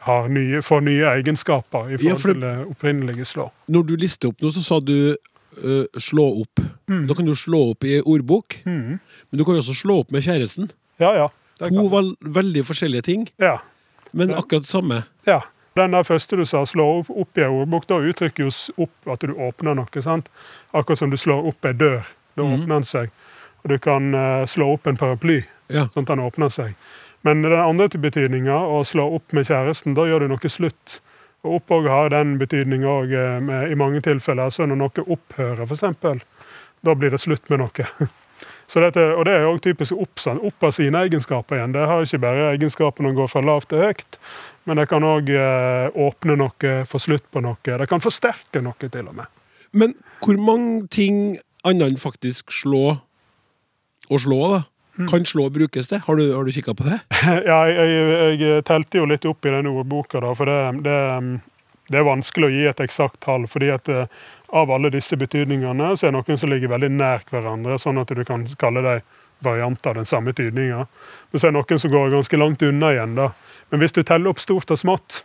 har nye, får nye egenskaper i
Ja,
forhold
det,
til det opprinnelige slå.
Når du lister opp noe, så sa du uh, slå opp. Da kan du slå opp i ordbok,
mm.
men du kan jo også slå opp med kjæresten.
Ja, ja.
To vel, veldig forskjellige ting,
ja,
men akkurat det samme.
ja. Den der første du sa, slå opp, opp i en ordbok, da uttrykker jo opp at du åpner noe. sant? Akkurat som du slår opp ei dør. Da
mm.
åpner den seg. Og du kan uh, slå opp en paraply,
Ja.
sånn at den åpner seg. Men den andre til betydninga, å slå opp med kjæresten, da gjør du noe slutt. Og opp òg har den betydninga òg i mange tilfeller. Så når noe opphører, f.eks., da blir det slutt med noe. Så dette, og det er òg typisk opp, sånn, opp av sine egenskaper igjen. Det har ikke bare egenskapen å gå fra lavt til høyt, men det kan òg eh, åpne noe, få slutt på noe. Det kan forsterke noe, til og med.
Men hvor mange ting annet enn faktisk slå og slå, da?
Mm.
Kan slå brukes det? Har du, har du kikka på det?
Ja, jeg, jeg, jeg telte jo litt opp i denne ordboka, da, for det, det, det er vanskelig å gi et eksakt tall. fordi at eh, av alle disse betydningene så er det noen som ligger veldig nær hverandre, sånn at du kan kalle dem varianter av den samme tydninga. Men så er det noen som går ganske langt unna igjen. da. Men hvis du teller opp stort og smått,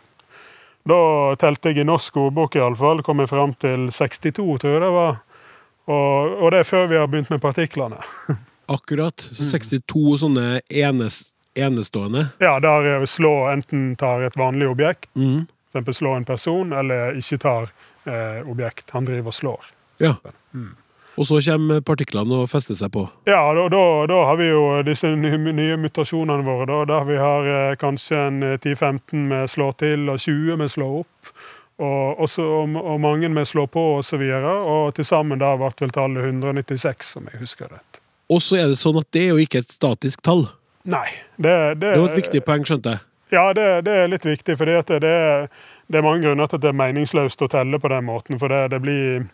da telte jeg i norsk ordbok iallfall, kom jeg fram til 62, tror jeg det var. Og, og det er før vi har begynt med partiklene.
Akkurat.
Mm.
62 sånne enes, enestående.
Ja, der slå enten tar et vanlig objekt,
Mm.
Eksempel slå en person, eller ikke tar eh, objekt. Han driver og slår.
Ja.
Mm.
Og så kommer partiklene og fester seg på.
Ja, da, da, da har vi jo disse nye, nye mutasjonene våre. Da, der vi har eh, kanskje en eh, 10-15 med slå til, og 20 med slå opp. Og, også, og, og mange med slå på, og så videre. Og til sammen da ble vel tallet 196, om jeg husker rett.
Og så er det sånn at det er jo ikke et statisk tall.
Nei. Det, det,
Det var et viktig poeng, skjønte jeg.
Ja, det, det er litt viktig, for det, det, er- det er mange grunner til at det er meningsløst å telle på den måten. For det, det blir,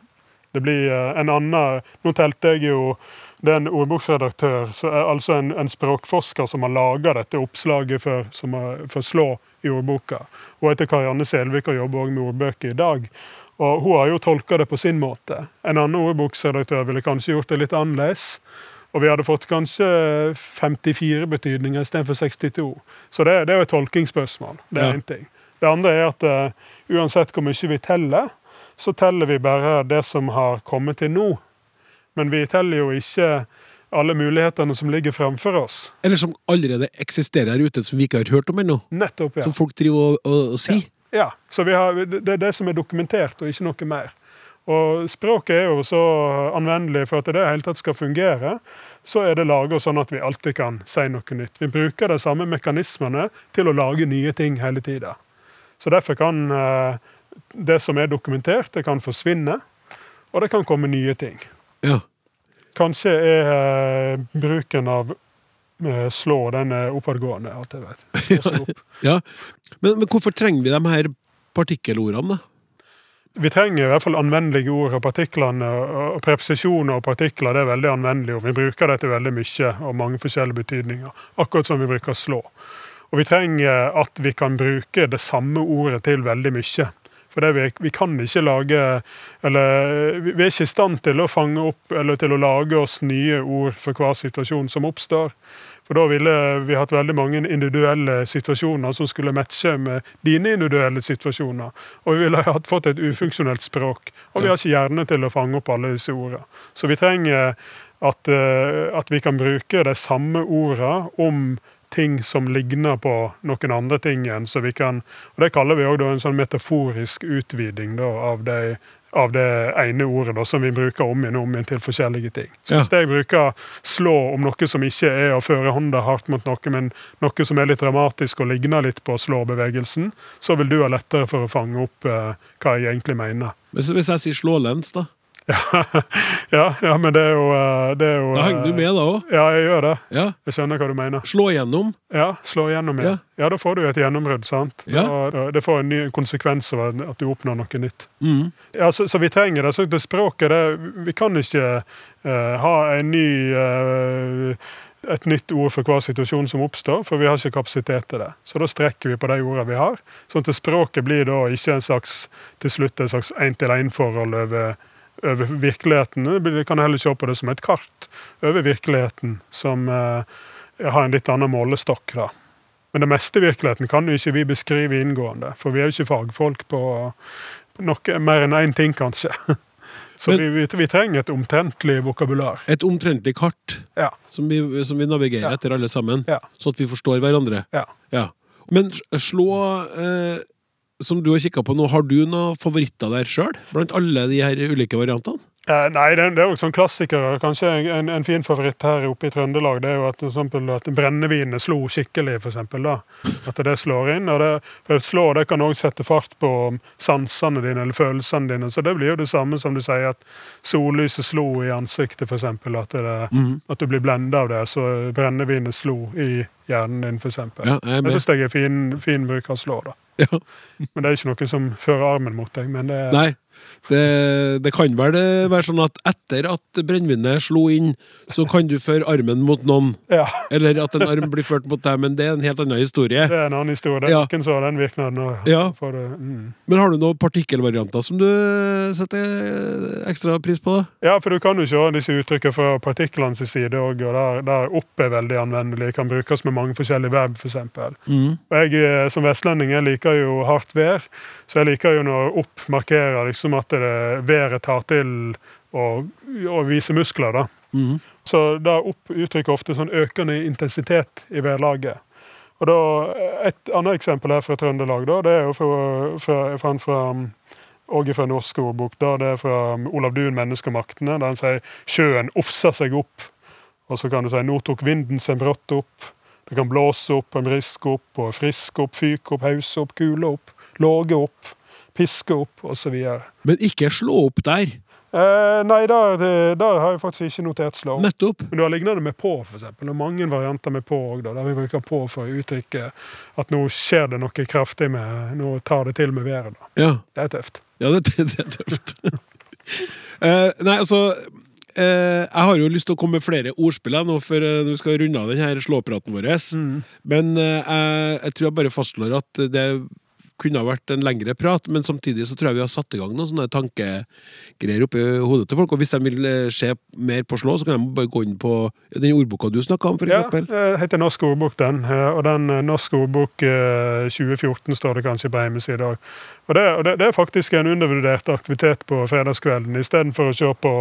det blir eh, en annen Nå telte jeg jo det er en ordboksredaktør, så er altså en, en språkforsker som har laga dette oppslaget for, som har, for slå i ordboka. Hun heter Karianne Selvik og jobber også med ordbøker i dag. Og Hun har jo tolka det på sin måte. En annen ordboksredaktør ville kanskje gjort det litt annerledes. Og vi hadde fått kanskje 54 betydninger istedenfor 62. Så det, det er jo et tolkingsspørsmål. Det er
Ja.
en ting. Det andre er at uh, uansett hvor mye vi teller, så teller vi bare det som har kommet til nå. Men vi teller jo ikke alle mulighetene som ligger framfor oss.
Eller som allerede eksisterer her ute, som vi ikke har hørt om ennå.
Nettopp, ja.
Som folk driver og, og, og sier.
Ja, så vi har, det er det som er dokumentert, og ikke noe mer. Og språket er jo så anvendelig for at det i det hele tatt skal fungere. Så er det laga sånn at vi alltid kan si noe nytt. Vi bruker de samme mekanismene til å lage nye ting hele tida. Så derfor kan eh, det som er dokumentert, det kan forsvinne, og det kan komme nye ting.
Ja.
Kanskje er eh, bruken av eh, slå den er oppadgående, alt jeg vet. Opp.
ja. Men, men hvorfor trenger vi de her partikkelordene, da?
Vi trenger i hvert fall anvendelige ord, og partiklene og preposisjoner og partikler det er veldig anvendelige og Vi bruker det til veldig mye og mange forskjellige betydninger, akkurat som vi bruker slå. Og vi trenger at vi kan bruke det samme ordet til veldig mye. For det vi, vi kan ikke lage Eller vi vi er ikke i stand til å fange opp eller til å lage oss nye ord for hver situasjon som oppstår. For da ville vi hatt veldig mange individuelle situasjoner som skulle matche med dine individuelle situasjoner. Og vi ville hatt fått et ufunksjonelt språk. Og vi har ikke hjerne til å fange opp alle disse ordene. Så vi trenger at, eh, at vi kan bruke de samme ordene om ting som ligner på noen andre ting igjen. Så vi kan, og Det kaller vi òg en sånn metaforisk utviding da, av, de, av det ene ordet da, som vi bruker om igjen og om igjen til forskjellige ting. Så. Hvis jeg bruker 'slå' om noe som ikke er å føre hånda hardt mot noe, men noe som er litt dramatisk og ligner litt på slå-bevegelsen, så vil du ha lettere for å fange opp eh, hva jeg egentlig mener.
Hvis, hvis jeg sier 'slå lens', da?
Ja, ja, men det er jo, eh, det er jo
Da henger du
eh,
med, da òg?
Ja, jeg gjør det.
Ja.
Jeg skjønner hva du mener.
Slå igjennom.
Ja, slå igjennom, ja.
Ja.
Ja, da får du et gjennombrudd, sant?
Ja.
Da, det får en ny konsekvens av at du oppnår noe nytt.
Mm.
Ja, så, så vi trenger det. Så det språket, det, vi kan ikke uh, ha en ny uh, et nytt ord for hver situasjon som oppstår, for vi har ikke kapasitet til det. Så da strekker vi på de ordene vi har. Sånn at språket blir da ikke en slags til slutt en slags én-til-én-forhold over, over virkeligheten. Vi kan heller se på det som et kart over virkeligheten, som eh, har en litt annen målestokk. da. Men det meste i virkeligheten kan jo ikke vi beskrive inngående, for vi er jo ikke fagfolk på noe mer enn én ting, kanskje. Så
Men-
vi, vi, trenger et omtrentlig vokabular.
Et omtrentlig kart
Ja.
som vi, som vi navigerer
Ja.
etter alle sammen,
Ja.
sånn at vi forstår hverandre.
Ja.
Ja. Men slå eh, Som du har kikka på nå, har du noen favoritter der sjøl? Blant alle de her ulike variantene?
Eh, nei, det, det er jo sånn klassikere. Kanskje en, en fin favoritt her oppe i Trøndelag det er jo at, eksempel, at brennevinet slo skikkelig, for eksempel, da. At det slår inn. og det, for slå det kan òg sette fart på sansene dine eller følelsene dine. Så det blir jo det samme som du sier at sollyset slo i ansiktet, for eksempel. At, det,
Mhm.
at du blir blenda av det. Så brennevinet slo i hjernen din, eksempel.
Ja, jeg
syns jeg er fin, fin bruk av slå, da.
Ja.
Men det er ikke noen som fører armen mot deg. Men det er
Nei. Det, det kan vel eh, være sånn at etter at brennevinet slo inn, så kan du føre armen mot noen.
Ja,
Eller at en arm blir ført mot deg, men det er en helt annen historie.
det er en annen historie. Det er
Ja.
noen har den virknaden. og
Ja.
det, mm.
Men har du noen partikkelvarianter som du setter ekstra pris på? da?
Ja, for du kan jo se disse uttrykkene fra partiklenes side òg, og der, der opp er veldig anvendelig. Kan brukes med mange forskjellige verb, f.eks.
Mm.
Og jeg eh, som vestlending jeg liker jo hardt vær, så jeg liker jo når opp markerer liksom at det, været tar til å, vise muskler. da.
Mm.
Så da opp uttrykker ofte sånn økende intensitet i værlaget. Og da, Et annet eksempel her fra Trøndelag, da, det er jo fra, fra, fra, fra og fra norsk ordbok. da, Det er fra Olav Duun, 'Menneskemaktene', der han sier 'sjøen ofser seg opp'. Og så kan du si 'nå tok vinden seg brått opp'. Det kan blåse opp, og briske opp, og friske opp, fyke opp, hause opp, kule opp, låge opp, piske opp, osv.
Men ikke slå opp der.
Eh, nei, der, det- der har jeg faktisk ikke notert slå.
Nettopp.
Men du har lignende med på, for eksempel. Og mange varianter med på òg, der vi bruker på for å uttrykke at nå skjer det noe kraftig med Nå tar det til med været. da.
Ja.
Det er tøft.
Ja, det, det er tøft. Eh, nei, altså eh, Jeg har jo lyst til å komme med flere ordspill nå, for eh, vi skal runde av denne slåpraten vår. Men eh, jeg, jeg tror jeg bare fastslår at det kunne ha vært en lengre prat, men samtidig så tror jeg vi har satt i gang noen sånne tankegreier oppi hodet til folk. Og hvis de vil eh, se mer på slå, så kan de bare gå inn på den ordboka du snakka om, for
Ja, det heter Norsk ordbok, den. eh, Og den eh, Norsk ordbok eh, 2014 står det kanskje på hjemmesida òg. Og, det, og det, det er faktisk en undervurdert aktivitet på fredagskvelden, istedenfor å se på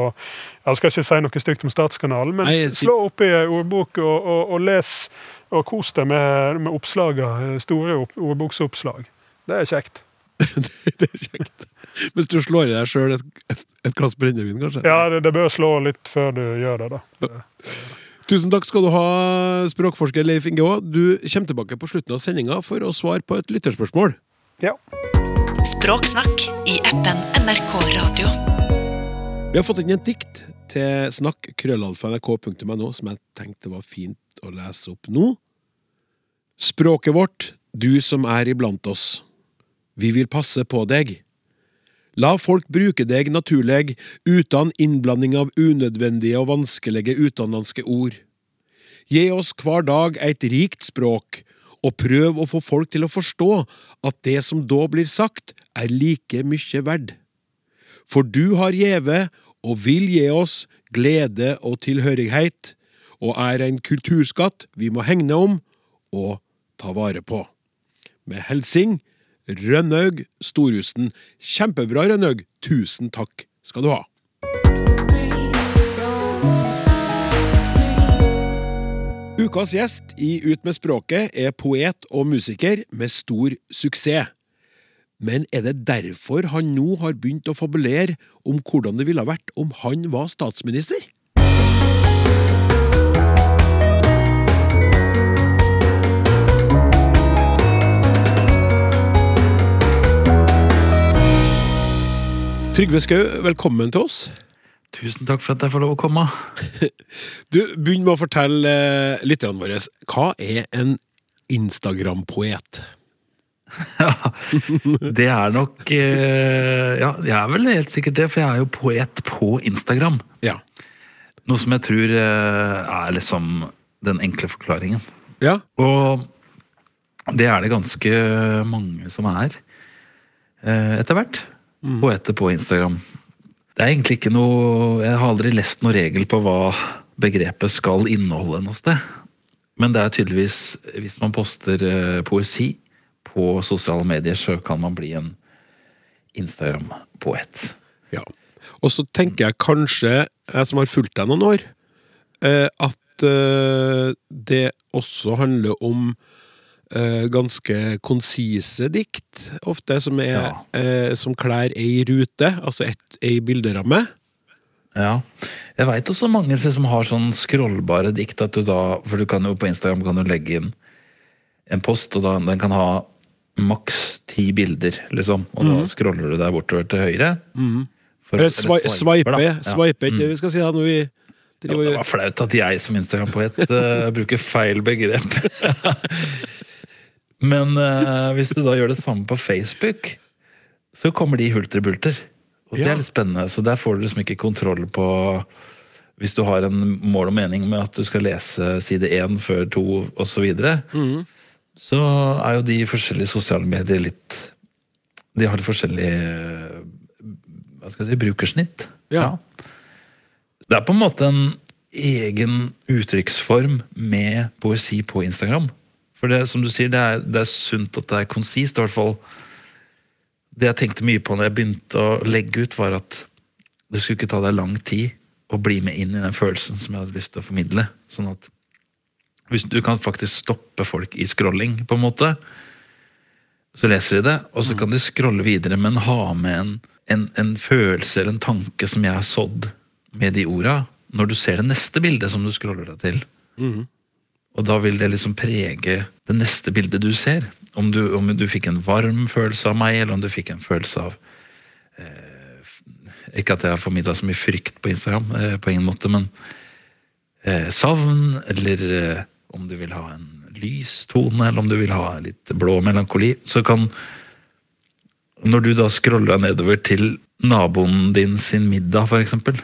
Jeg skal ikke si noe stygt om Statskanalen, men
Nei,
slå opp i ei ordbok og, og, og les, og kos deg med, med oppslagene. Store opp, ordboksoppslag. Det er kjekt.
det er kjekt. Hvis du slår i deg sjøl et, et, et glass brennevin, kanskje?
Ja, det, det bør slå litt før du gjør det, da.
Tusen takk skal du ha, språkforsker Leif Inge Aa. Du kommer tilbake på slutten av sendinga for å svare på et lytterspørsmål.
Ja.
Språksnakk i appen NRK Radio.
Vi har fått inn et dikt til snakk snakk.krøllalfa.nrk.no som jeg tenkte var fint å lese opp nå. Språket vårt, du som er iblant oss. Vi vil passe på deg. La folk bruke deg naturlig, uten innblanding av unødvendige og vanskelige utenlandske ord. Gi oss hver dag et rikt språk, og prøv å få folk til å forstå at det som da blir sagt, er like mye verd. For du har gjeve og vil gi oss glede og tilhørighet, og er en kulturskatt vi må hegne om og ta vare på. Med helsing Rønnaug Storhusen. Kjempebra, Rønnaug. Tusen takk skal du ha. Ukas gjest i Ut med språket er poet og musiker med stor suksess. Men er det derfor han nå har begynt å fabulere om hvordan det ville vært om han var statsminister? Trygve Skau, velkommen til oss.
Tusen takk for at jeg får lov å komme.
Du, Begynn med å fortelle eh, lytterne våre hva er en Instagram-poet?
Ja, det er nok eh, Ja, jeg er vel helt sikkert det, for jeg er jo poet på Instagram.
Ja.
Noe som jeg tror eh, er liksom den enkle forklaringen.
Ja,
Og det er det ganske mange som er eh, etter hvert. Poeter på Instagram. Det er egentlig ikke noe Jeg har aldri lest noen regel på hva begrepet skal inneholde noe sted. Men det er tydeligvis, hvis man poster eh, poesi på sosiale medier, så kan man bli en Instagram-poet.
ja. Og så tenker jeg kanskje, jeg som har fulgt deg noen år, eh, at eh, det også handler om eh, ganske konsise dikt, ofte, som, er,
Ja.
eh, som klær ei rute, altså et, ei bilderamme.
Ja. Jeg veit også mange som har sånn scrollbare dikt. At du da, for du kan jo på Instagram kan du legge inn en post, og da, den kan ha maks ti bilder, liksom. Og da scroller du deg bortover til høyre. For-
Eller sveipe,
swiper, da. Ja.
ikke det vi skal si da, når vi
Ja, det var flaut at jeg som Instagram-poet uh, bruker feil begrep. Men uh, hvis du da gjør det samme på Facebook, så kommer de hulter-bulter. Og det
Ja.
er litt spennende, så der får du liksom ikke kontroll på Hvis du har en mål og mening med at du skal lese side én før to osv., så, videre,
Mhm.
så er jo de forskjellige sosiale medier litt De har litt forskjellig hva skal jeg si, brukersnitt.
Ja.
Det er på en måte en egen uttrykksform med poesi på Instagram. For det som du sier, det er, det er sunt at det er konsist. i hvert fall Det jeg tenkte mye på når jeg begynte å legge ut, var at det skulle ikke ta deg lang tid å bli med inn i den følelsen som jeg hadde lyst til å formidle. Sånn at hvis du kan faktisk stoppe folk i scrolling, på en måte, så leser de det, og så kan de scrolle videre, men ha med en, en, en følelse eller en tanke som jeg har sådd med de orda, når du ser det neste bildet som du scroller deg til. Og da vil det liksom prege det neste bildet du ser. Om du, om du fikk en varm følelse av meg, eller om du fikk en følelse av eh, Ikke at jeg har formidla så mye frykt på Instagram, eh, på ingen måte, men eh, savn, eller eh, om du vil ha en lys tone, eller om du vil ha litt blå melankoli, så kan Når du da scroller nedover til naboen din sin middag, eksempel,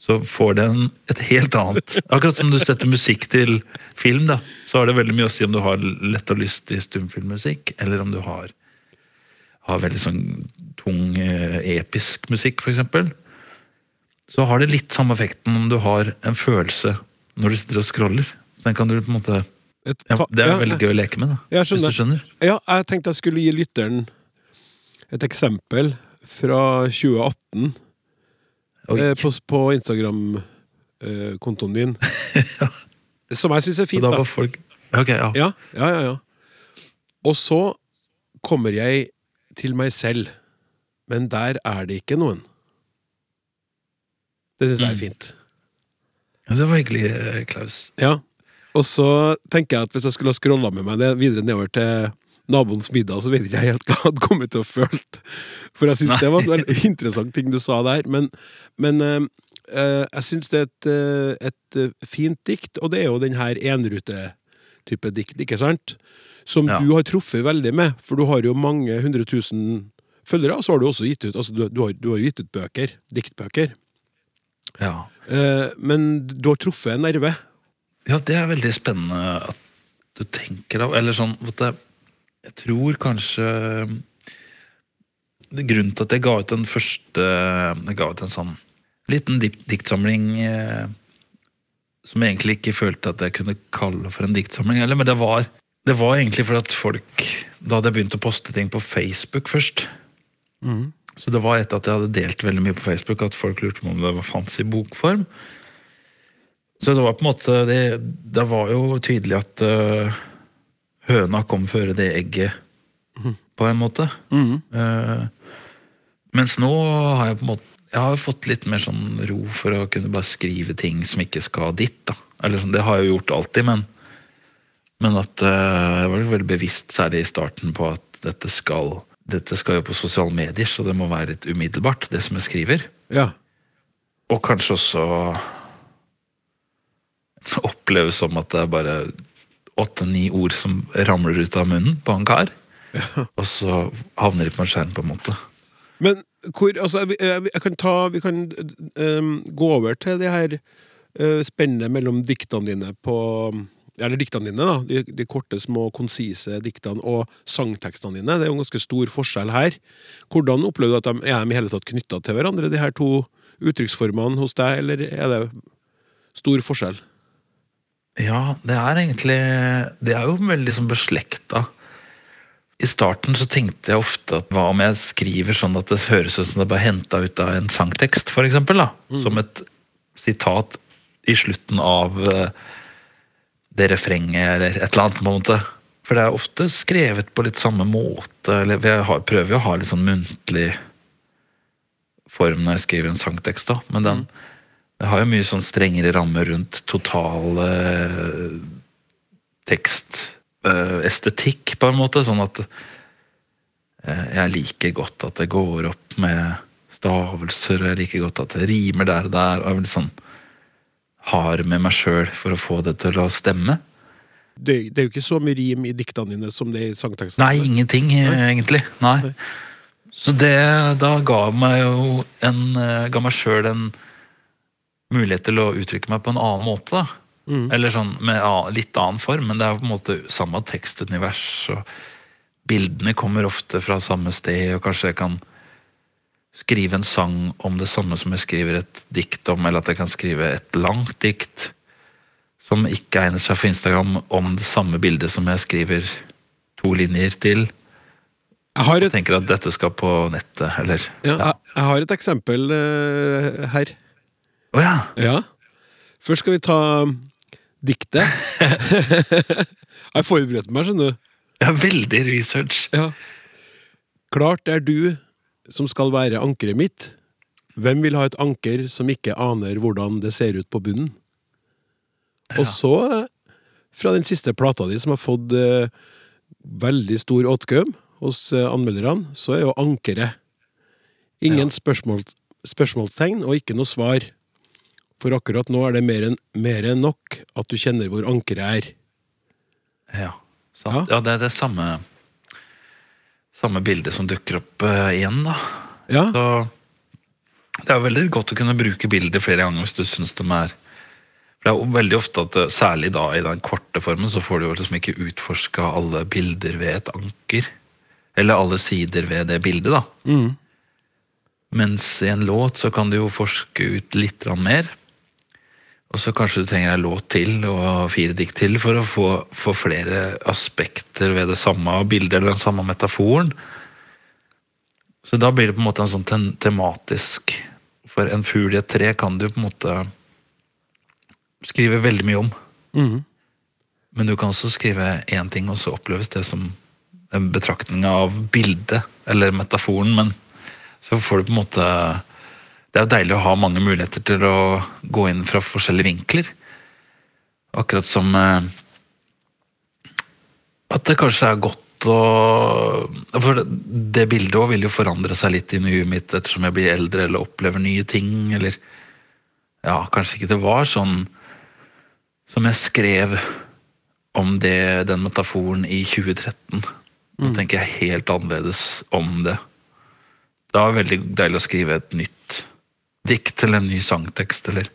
så får det en, et helt annet Akkurat som du setter musikk til film, da, så har det veldig mye å si om du har lett og lystig stumfilmmusikk, eller om du har, har veldig sånn tung, eh, episk musikk, eksempel. Så har det litt samme effekten om du har en følelse når du sitter og scroller. Den kan du på en måte ja, Det er veldig gøy å leke med, da. Hvis du skjønner.
Ja, jeg tenkte jeg skulle gi lytteren et eksempel fra 2018
Oi.
eh, på, på Instagram-kontoen din. Som jeg syns er fint.
da folk Ok, ja.
Ja, ja, ja, ja. Og så kommer jeg til meg selv, men der er det ikke noen. Det syns jeg er
Mm.
fint.
Ja, Det var hyggelig, eh, Klaus.
Ja. Og så tenker jeg at hvis jeg skulle ha scrolla med meg det videre nedover til naboens middag, så vet ikke jeg helt hva jeg hadde kommet til å føle. For jeg syns det var en interessant ting du sa der. Men, men uh, uh, jeg syns det er et, uh, et fint dikt, og det er jo den her type dikt, ikke sant? Som
Ja.
du har truffet veldig med, for du har jo mange hundre tusen følgere, og så har du også gitt ut altså du, du, har, du har gitt ut bøker, diktbøker.
Ja.
Men du har truffet en nerve.
Ja, det er veldig spennende at du tenker av Eller sånn at jeg, jeg tror kanskje det er Grunnen til at jeg ga ut den første Jeg ga ut en sånn liten diktsamling eh, som jeg egentlig ikke følte at jeg kunne kalle for en diktsamling. heller, men det var, det var egentlig fordi at folk Da hadde jeg begynt å poste ting på Facebook først. Så det var etter at jeg hadde delt veldig mye på Facebook at folk lurte på om det fantes i bokform. Så det var på en måte Det, det var jo tydelig at eh, høna kom før det egget, på en måte. Eh, mens nå har jeg på en måte Jeg har fått litt mer sånn ro for å kunne bare skrive ting som ikke skal dit. da Eller sånn, Det har jeg jo gjort alltid, men Men at uh, jeg var veldig bevisst, særlig i starten, på at dette skal dette skal jo på sosiale medier, så det må være litt umiddelbart, det som jeg skriver.
Ja.
Og kanskje også oppleves som at det er bare åtte-ni ord som ramler ut av munnen på en kar. Og så havner de på en skjerm, på en måte.
Men hvor Altså, jeg, jeg kan ta Vi kan um, gå over til det her uh, spennet mellom diktene dine på Eller diktene dine, da. De, de korte, små, konsise diktene og sangtekstene dine. Det er jo en ganske stor forskjell her. Hvordan opplever du at de er de i hele tatt knytta til hverandre, de her to uttrykksformene hos deg, eller er det stor forskjell?
Ja, det er egentlig Det er jo veldig sånn beslekta. I starten så tenkte jeg ofte at hva om jeg skriver sånn at det høres ut som det bare henta ut av en sangtekst, for eksempel, da. Som et sitat i slutten av eh, det refrenget eller et eller annet, på en måte. For det er ofte skrevet på litt samme måte. Eller jeg prøver jo å ha litt sånn muntlig form når jeg skriver en sangtekst, da. Men den det har jo mye sånn strengere rammer rundt total eh, tekstestetikk, på en måte. Sånn at eh, jeg liker godt at det går opp med stavelser, og jeg liker godt at det rimer der og der. Og jeg vil sånn hard med meg sjøl for å få det til å stemme.
Det, det er jo ikke så mye rim i diktene dine som det er i sangtekstene.
Nei, ingenting Nei. egentlig. Nei. Så det da ga meg jo en eh, Ga meg sjøl en mulighet til å uttrykke meg på en annen måte, da.
Mm.
Eller sånn med litt annen form, men det er på en måte samme tekstunivers. Og bildene kommer ofte fra samme sted, og kanskje jeg kan skrive en sang om det samme som jeg skriver et dikt om, eller at jeg kan skrive et langt dikt som ikke egner seg for Instagram, om det samme bildet som jeg skriver to linjer til.
Jeg har
Jeg
et,
tenker at dette skal på nettet, eller
ja, jeg, jeg har et eksempel uh, her.
Å ja!
Ja. Først skal vi ta um, diktet. jeg har forberedt meg, skjønner du.
Ja, veldig research.
Ja. Klart er du som skal være ankeret mitt. Hvem vil ha et anker som ikke aner hvordan det ser ut på bunnen? Og så, fra den siste plata di, som har fått uh, veldig stor åtgaum hos uh, anmelderne, så er jo ankeret ingen spørsmål, spørsmålstegn og ikke noe svar. For akkurat nå er det mer enn mer enn nok at du kjenner hvor ankeret er.
Ja, sant.
Ja.
ja det er det samme Samme bildet som dukker opp uh, igjen, da.
Ja,
Så det er jo veldig godt å kunne bruke bilder flere ganger hvis du syns de er For Det er jo veldig ofte at eh, særlig da i den korte formen så får du jo liksom ikke utforska alle bilder ved et anker. Eller alle sider ved det bildet, da.
Mm.
Mens i en låt så kan du jo forske ut litt mer. Og så kanskje du trenger en låt til og fire dikt til for å få, få flere aspekter ved det samme bildet eller den samme metaforen. Så da blir det på en måte en sånn tem tematisk For en fugl i et tre kan du på en måte skrive veldig mye om.
Mm.
Men du kan også skrive én ting, og så oppleves det som en betraktning av bildet eller metaforen. Men så får du på en måte Det er jo deilig å ha mange muligheter til å gå inn fra forskjellige vinkler. Akkurat som eh, at det kanskje er godt å For det, det bildet òg vil jo forandre seg litt i huet mitt ettersom jeg blir eldre eller opplever nye ting, eller Ja, kanskje ikke det var sånn som jeg skrev om det, den metaforen i 2013. Nå tenker jeg helt annerledes om det. Det var veldig deilig å skrive et nytt dikt eller en ny sangtekst, eller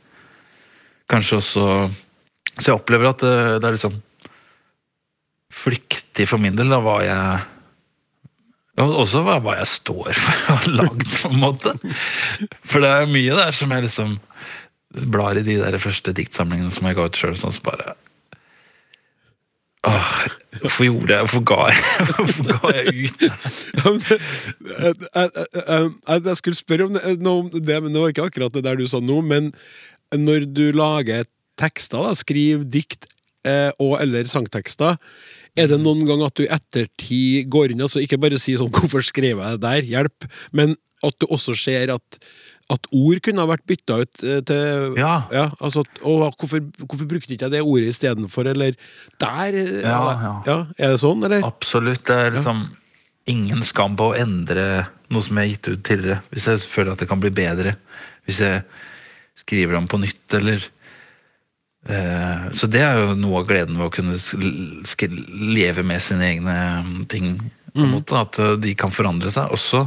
kanskje også Så jeg opplever at det, det er liksom flyktig for min del, da, hva jeg også hva, hva jeg står for å ha lagd, på en måte. For det er mye der som jeg liksom blar i de der første diktsamlingene som jeg ga ut sjøl, sånn som bare Åh, hvorfor gjorde jeg Hvorfor ga jeg, hvorfor ga jeg ut?
Jeg, jeg, jeg, jeg skulle spørre noe om det, men det var ikke akkurat det der du sa nå. Men når du lager tekster, da, skriv dikt eh, og eller sangtekster, er det noen gang at du i ettertid går inn altså Ikke bare sier sånn 'Hvorfor skrev jeg det der?' Hjelp. Men at du også ser at, at ord kunne ha vært bytta ut eh, til
Ja.
altså, og hvorfor, hvorfor brukte ikke jeg det ordet istedenfor? Eller der Ja,
Ja, ja.
Er det sånn, eller?
Absolutt. Det er liksom ingen skam på å endre noe som jeg har gitt ut tidligere. Hvis jeg føler at det kan bli bedre. Hvis jeg skriver om på nytt, eller eh, Så det er jo noe av gleden ved å kunne leve med sine egne mm, ting. På en måte, At eh, de kan forandre seg. Også,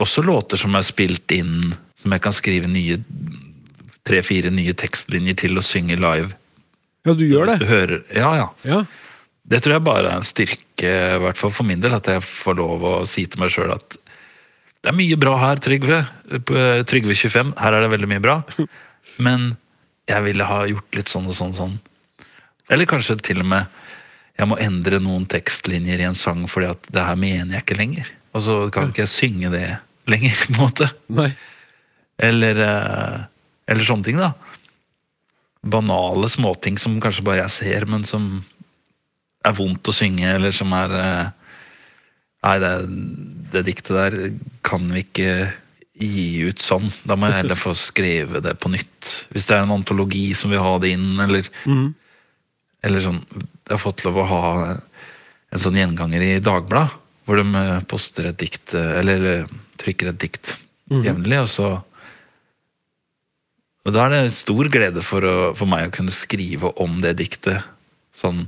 også låter som er spilt inn, som jeg kan skrive nye tre-fire nye tekstlinjer til og synge live.
Ja, du gjør det?
du ja, ja.
Ja.
Det tror jeg bare er en styrke, i hvert fall for min del, at jeg får lov å si til meg sjøl at det er mye bra her, Trygve. Eh, Trygve 25, her er det veldig mye bra. Men jeg ville ha gjort litt sånn og sånn og sånn. Eller kanskje til og med jeg må endre noen tekstlinjer i en sang fordi at det her mener jeg ikke lenger. Og så kan ikke jeg synge det lenger, på en måte.
Nei.
Eller, eh, eller sånne ting, da. Banale småting som kanskje bare jeg ser, men som er vondt å synge, eller som er eh, Nei, det, det diktet der kan vi ikke gi ut sånn. Da må jeg heller få skrevet det på nytt. Hvis det er en antologi som vil ha det inn, eller Eller sånn Jeg har fått lov å ha en sånn gjenganger i Dagbladet, hvor de eh, poster et dikt, eh, eller eh, trykker et dikt jevnlig, og så og Da er det stor glede for, å, for meg å kunne skrive om det diktet. Sånn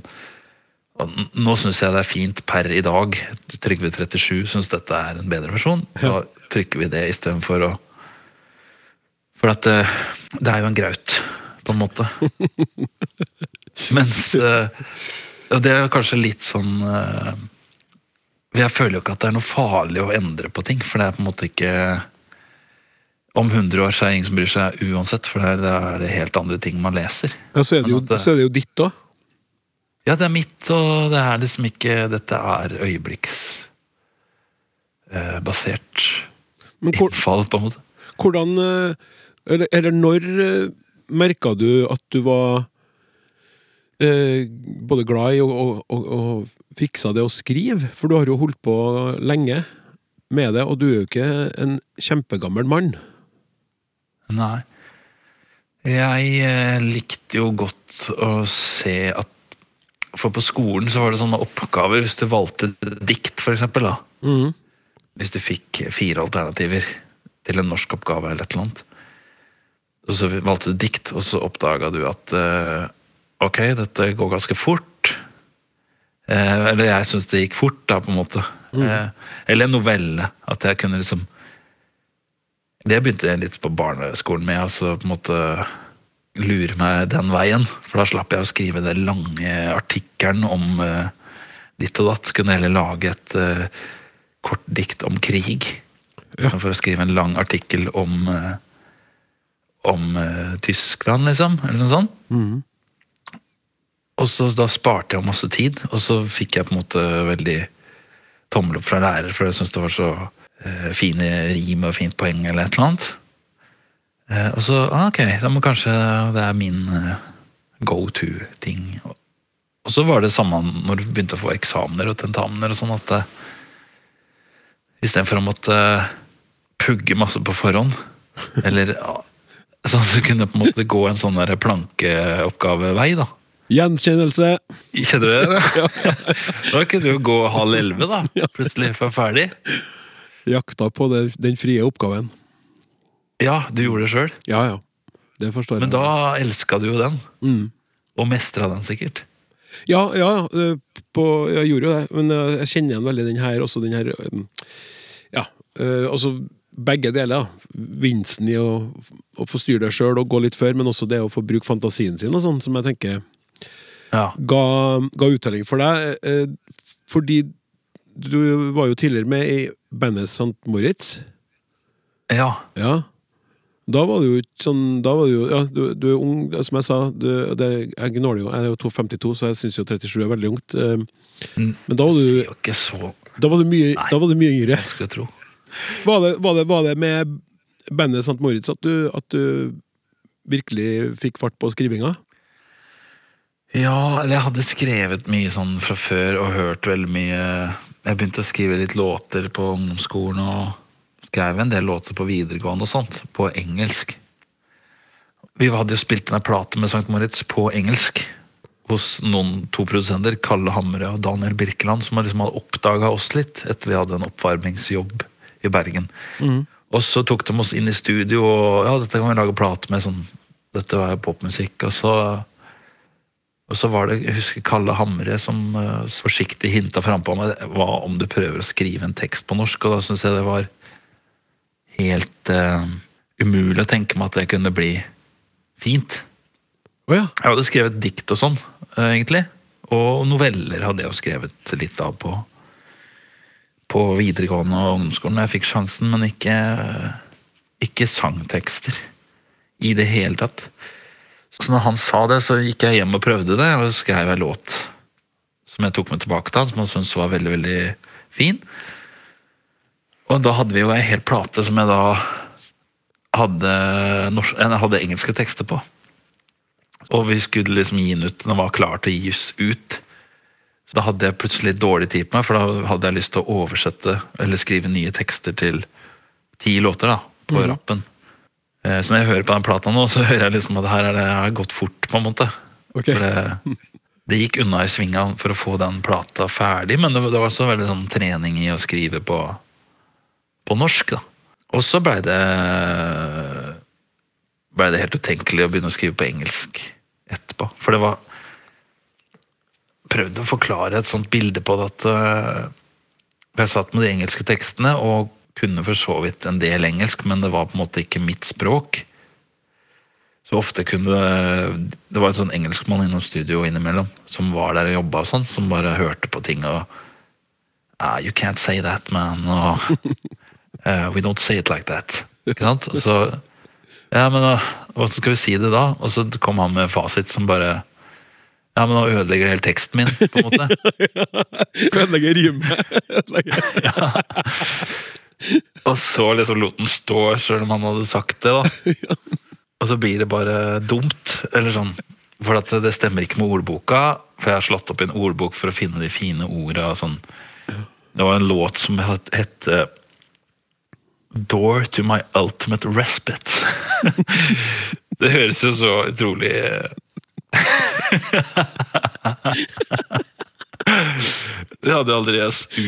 Nå syns jeg det er fint per i dag. Trygve 37 syns dette er en bedre versjon. Da trykker vi det istedenfor å For at det, det er jo en graut, på en måte. Mens eh, Og det er kanskje litt sånn eh, Jeg føler jo ikke at det er noe farlig å endre på ting, for det er på en måte ikke om 100 år så er det ingen som bryr seg uansett, for da er det helt andre ting man leser.
Ja, så er det jo,
det-
er det jo ditt òg.
Ja, det er mitt, og det er liksom ikke Dette er øyeblikksbasert eh, innfall, på en måte.
hvordan eh, Eller, eller når eh, merka du at du var eh, både glad i å Fikse og, og det å skrive? For du har jo holdt på lenge med det, og du er jo ikke en kjempegammel mann.
Nei. Jeg eh, likte jo godt å se at For på skolen så var det sånne oppgaver hvis du valgte dikt, for eksempel. Da.
Mm.
Hvis du fikk fire alternativer til en norskoppgave eller et eller annet. Og så valgte du dikt, og så oppdaga du at eh, ok, dette går ganske fort. Eh, eller jeg syns det gikk fort, da, på en måte. Eh, eller en novelle. At jeg kunne liksom Det begynte jeg litt på barneskolen med. altså på en måte lure meg den veien. For da slapp jeg å skrive den lange artikkelen om eh, ditt og datt. Kunne heller lage et eh, kort dikt om krig. For å skrive en lang artikkel om eh, om Tyskland, liksom. Eller noe sånt.
Mhm.
Og så da sparte jeg masse tid, og så fikk jeg på en måte veldig tommel opp fra lærer, for jeg syntes det var så eh, fine rim og fint poeng eller et eller annet. Eh, og så ah, ok, da må kanskje det er min eh, go to-ting. Og, så var det samme når du begynte å få eksamener og tentamener og sånn, at eh, istedenfor å måtte eh, pugge masse på forhånd, eller ah, sånn du kunne på en måte gå en sånn plankeoppgavevei, da.
Gjenkjennelse!
Kjenner du det? Da kunne du jo gå halv elleve, da. Plutselig for ferdig.
Jakta på det, den frie oppgaven.
Ja, du gjorde det sjøl.
Ja, ja. Det forstår
Men
jeg.
da elska du jo den.
Mm.
Og mestra den sikkert.
Ja, ja, på, jeg gjorde jo det, men jeg kjenner igjen veldig den her, også den her Ja, altså begge deler. Vinsten i å, å få styre det sjøl og gå litt før, men også det å få bruke fantasien sin og sånn, som jeg tenker
Ja.
ga, ga uttelling for deg. eh, Fordi du var jo tidligere med i bandet St. Moritz.
ja.
Ja. Da var du jo ikke sånn Da var du jo Ja, du, du er ung, som jeg sa. Du, det, jeg jo. Jeg er jo 2,52, så jeg syns jo 37 er veldig ungt. eh. Men da var du,
så
da var du, mye, var du mye yngre.
jeg skulle tro.
Var det, var det, var det med bandet St. Moritz at du, at du virkelig fikk fart på skrivinga?
Ja, eller jeg hadde skrevet mye sånn fra før og hørt veldig mye Jeg begynte å skrive litt låter på ungdomsskolen og skrev en del låter på videregående og sånt, på engelsk. Vi hadde jo spilt inn en plate med St. Moritz på engelsk hos noen to produsenter, Kalle Hamre og Daniel Birkeland, som liksom hadde oppdaga oss litt etter vi hadde en oppvarmingsjobb i Bergen. Og så tok de oss inn i studio, og ja, dette kan vi lage plate med. sånn, Dette var popmusikk. Og så og så var det, jeg husker Kalle Hamre som uh, forsiktig hinta frampå meg hva om du prøver å skrive en tekst på norsk, og da syns jeg det var helt uh, umulig å tenke meg at det kunne bli fint.
Oh, ja.
Jeg hadde skrevet dikt og sånn, uh, egentlig. Og noveller hadde jeg jo skrevet litt av på, på videregående og ungdomsskolen da jeg fikk sjansen, men ikke, ikke sangtekster i det hele tatt. Så når han sa det, så gikk jeg hjem og prøvde det, og skrev en låt som jeg tok med tilbake til han, som han syntes var veldig, veldig fin. Og da hadde vi jo ei hel plate som jeg da hadde, norsk, jeg hadde engelske tekster på. Og vi skulle liksom gi den ut, den var klar til å gis ut. Så da hadde jeg plutselig dårlig tid på meg, for da hadde jeg lyst til å oversette eller skrive nye tekster til ti låter da, på rappen. Eh, Så når jeg hører på den plata nå, så hører jeg liksom at her er det har gått fort, på en måte. Okay. Det, det gikk unna i svinga for å få den plata ferdig, men det, var- det var også veldig sånn trening i å skrive på, på norsk, da. Og så blei det ble det helt utenkelig å begynne å skrive på engelsk etterpå. For det var Prøvde å forklare et sånt bilde på det at øh, Jeg satt med de engelske tekstene og kunne for så vidt en del engelsk, men det var på en måte ikke mitt språk. Så ofte kunne det Det var en sånn engelskmann innom studio innimellom som var der og jobba og sånn, som bare hørte på ting og ah, You can't say that, man. Og uh, We don't say it like that. Ikke sant? Og så Ja, men da, hvordan skal vi si det da? Og så kom han med fasit som bare Ja, men da ødelegger hele teksten min, på en måte.
Ødelegger rimet. Ødelegger-
Og så liksom lot den stå sjøl om han hadde sagt det, da. Og så blir det bare dumt. Eller sånn. For det stemmer ikke med ordboka. For jeg har slått opp i en ordbok for å finne de fine orda. og Sånn. Det var en låt som het het, eh, Door to my ultimate respite. det høres jo så utrolig Det hadde jeg aldri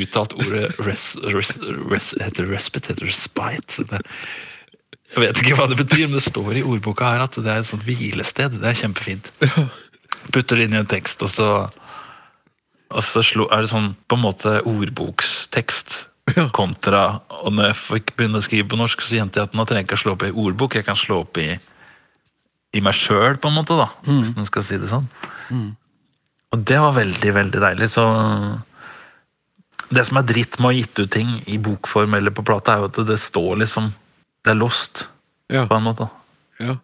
uttalt ordet res, res, res, heter respite, heter respite. Jeg vet ikke hva det betyr, men det står i ordboka her at det er et sånt hvilested. Det er kjempefint. Putter det inn i en tekst, og så, og så er det sånn på en måte ordbokstekst kontra Og når jeg fikk begynne å skrive på norsk, så kjente jeg at nå trenger jeg ikke å slå opp i ordbok, jeg kan slå opp i, i meg sjøl, på en måte, da. Hvis man skal si det sånn. Og det var veldig, veldig deilig. Så det som er dritt med å ha gitt ut ting i bokform eller på plate, er jo at det står liksom Det er lost,
Ja,
på en måte.
ja.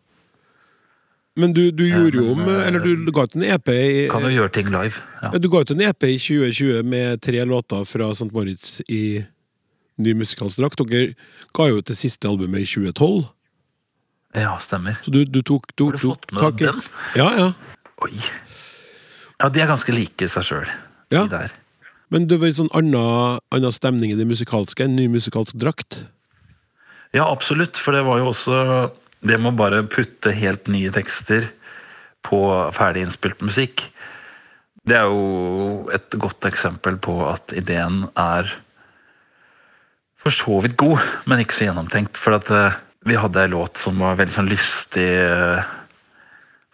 Men du, du gjorde jo om
eh,
Eller du ga ut en EP i
Kan jo gjøre ting live. Ja.
Du ga ut en EP i 2020 med tre låter fra St. Moritz i ny musikalsk drakt. Dere ga jo ut det siste albumet i 2012.
ja, stemmer.
Så du, du tok, du,
Har du fått med
tak
den?
Ja, ja.
Oi. Ja, de er ganske like seg sjøl,
Ja.
de.
Men det var en sånn annen, stemning i det musikalske. En ny musikalsk drakt.
Ja, absolutt. For det var jo også Det med å bare putte helt nye tekster på ferdig innspilt musikk. Det er jo et godt eksempel på at ideen er for så vidt god, men ikke så gjennomtenkt. For at eh, vi hadde ei låt som var veldig sånn lystig, eh,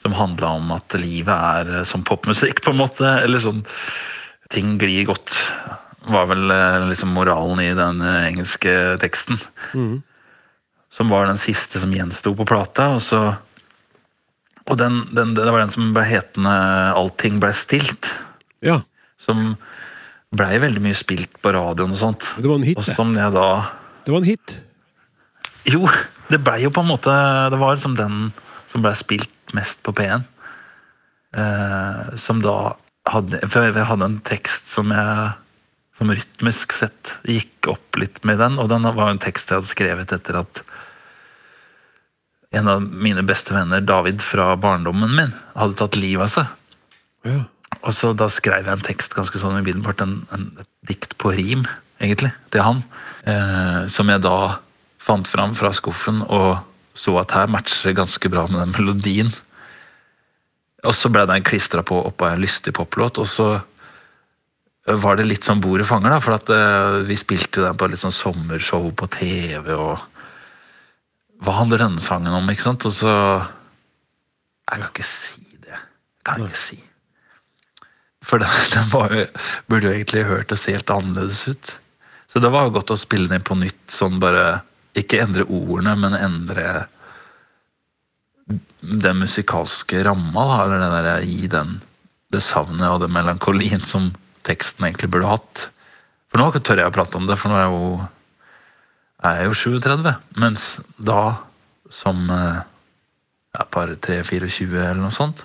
som handla om at livet er eh, som popmusikk, på en måte. Eller sånn Ting glir godt, var vel eh, liksom moralen i den eh, engelske teksten. Som var den siste som gjensto på plata. Og så Og den, den, det var den som ble hetende 'Allting ble stilt'.
Ja.
Som blei veldig mye spilt på radioen og sånt.
Det var en hit,
Og
det.
som jeg da
Det var en hit.
Jo, det blei jo på en måte Det var liksom den som blei spilt mest på P1. Eh, som da hadde For jeg hadde en tekst som jeg som rytmisk sett gikk opp litt med den, og den var en tekst jeg hadde skrevet etter at en av mine beste venner, David fra barndommen min, hadde tatt livet av seg.
Ja.
Og så da skrev jeg en tekst ganske sånn umiddelbart, en, en, et dikt på rim, egentlig, til han. Eh, som jeg da fant fram fra skuffen og så at her matcher det ganske bra med den melodien. Og så ble den klistra på oppå en lystig poplåt, og så var det litt sånn bordet fanger, da, for at eh, vi spilte den på litt sånn sommershow på TV, og hva handler denne sangen om, ikke sant? Og så Jeg kan ikke si det. Jeg kan ikke si. For den, den jo, burde jo egentlig hørtes helt annerledes ut. Så det var jo godt å spille den inn på nytt, sånn bare Ikke endre ordene, men endre den musikalske ramma, eller det der, gi den det savnet og den melankolien som teksten egentlig burde hatt. For nå tør jeg å prate om det, for nå er jeg jo, er jeg jo 37. Mens da, som eh, ja, bare 3-24 eller noe sånt,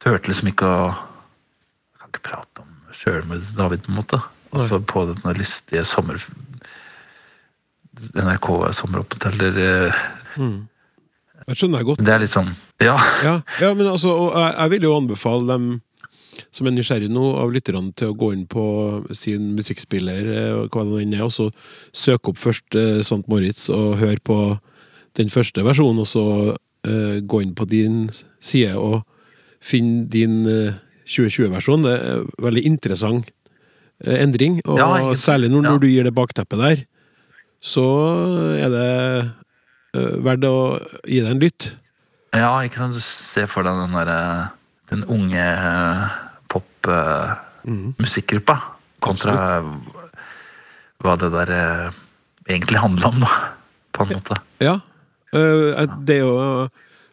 turte liksom ikke å Jeg kan ikke prate om sjølmord, David, på en måte. Og så på den lystige sommer... NRK sommeråpent, eller mm.
Jeg skjønner jeg godt.
Det er litt sånn Ja.
Ja, ja men altså, jeg, jeg vil jo anbefale dem som er nysgjerrig nå, av lytterne til å gå inn på sin musikkspiller, eh, hva det enn er, og så søke opp først eh, St. Moritz og høre på den første versjonen, og så eh, gå inn på din side og finne din eh, 2020-versjon. Det er en veldig interessant eh, endring, og
Ja,
særlig når, når du gir det bakteppet der, så er det uh, verdt å gi det en lytt.
Ja, ikke sant. Du ser for deg den derre Den unge uh, popmusikkgruppa. kontra hva det der uh, egentlig handler om, da. På en måte.
Ja. det er jo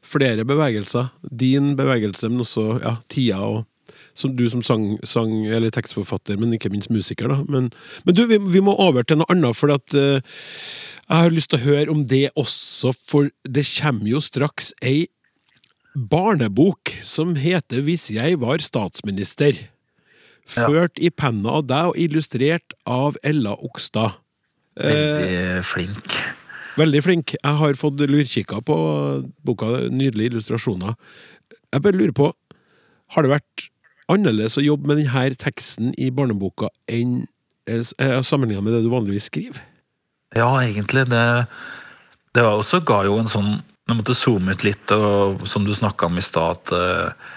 flere bevegelser. Din bevegelse, men også ja, tida og som du som sang, sang eller tekstforfatter, men ikke minst musiker. da. Men, men du, vi, vi må over til noe annet, for at uh, jeg har lyst til å høre om det også, for det kommer jo straks ei barnebok som heter Hvis jeg var statsminister.
Ja.
Ført i penna av deg og illustrert av Ella Okstad.
Veldig flink.
Veldig flink. Jeg har fått lurkikka på boka. Nydelige illustrasjoner. Jeg bare lurer på, har det vært annerledes å jobbe med denne teksten i barneboka enn sammenlignet med det du vanligvis skriver?
Ja, egentlig. Det, det var også ga jo en sånn Jeg måtte zoome ut litt, og som du snakka om i stad, at eh,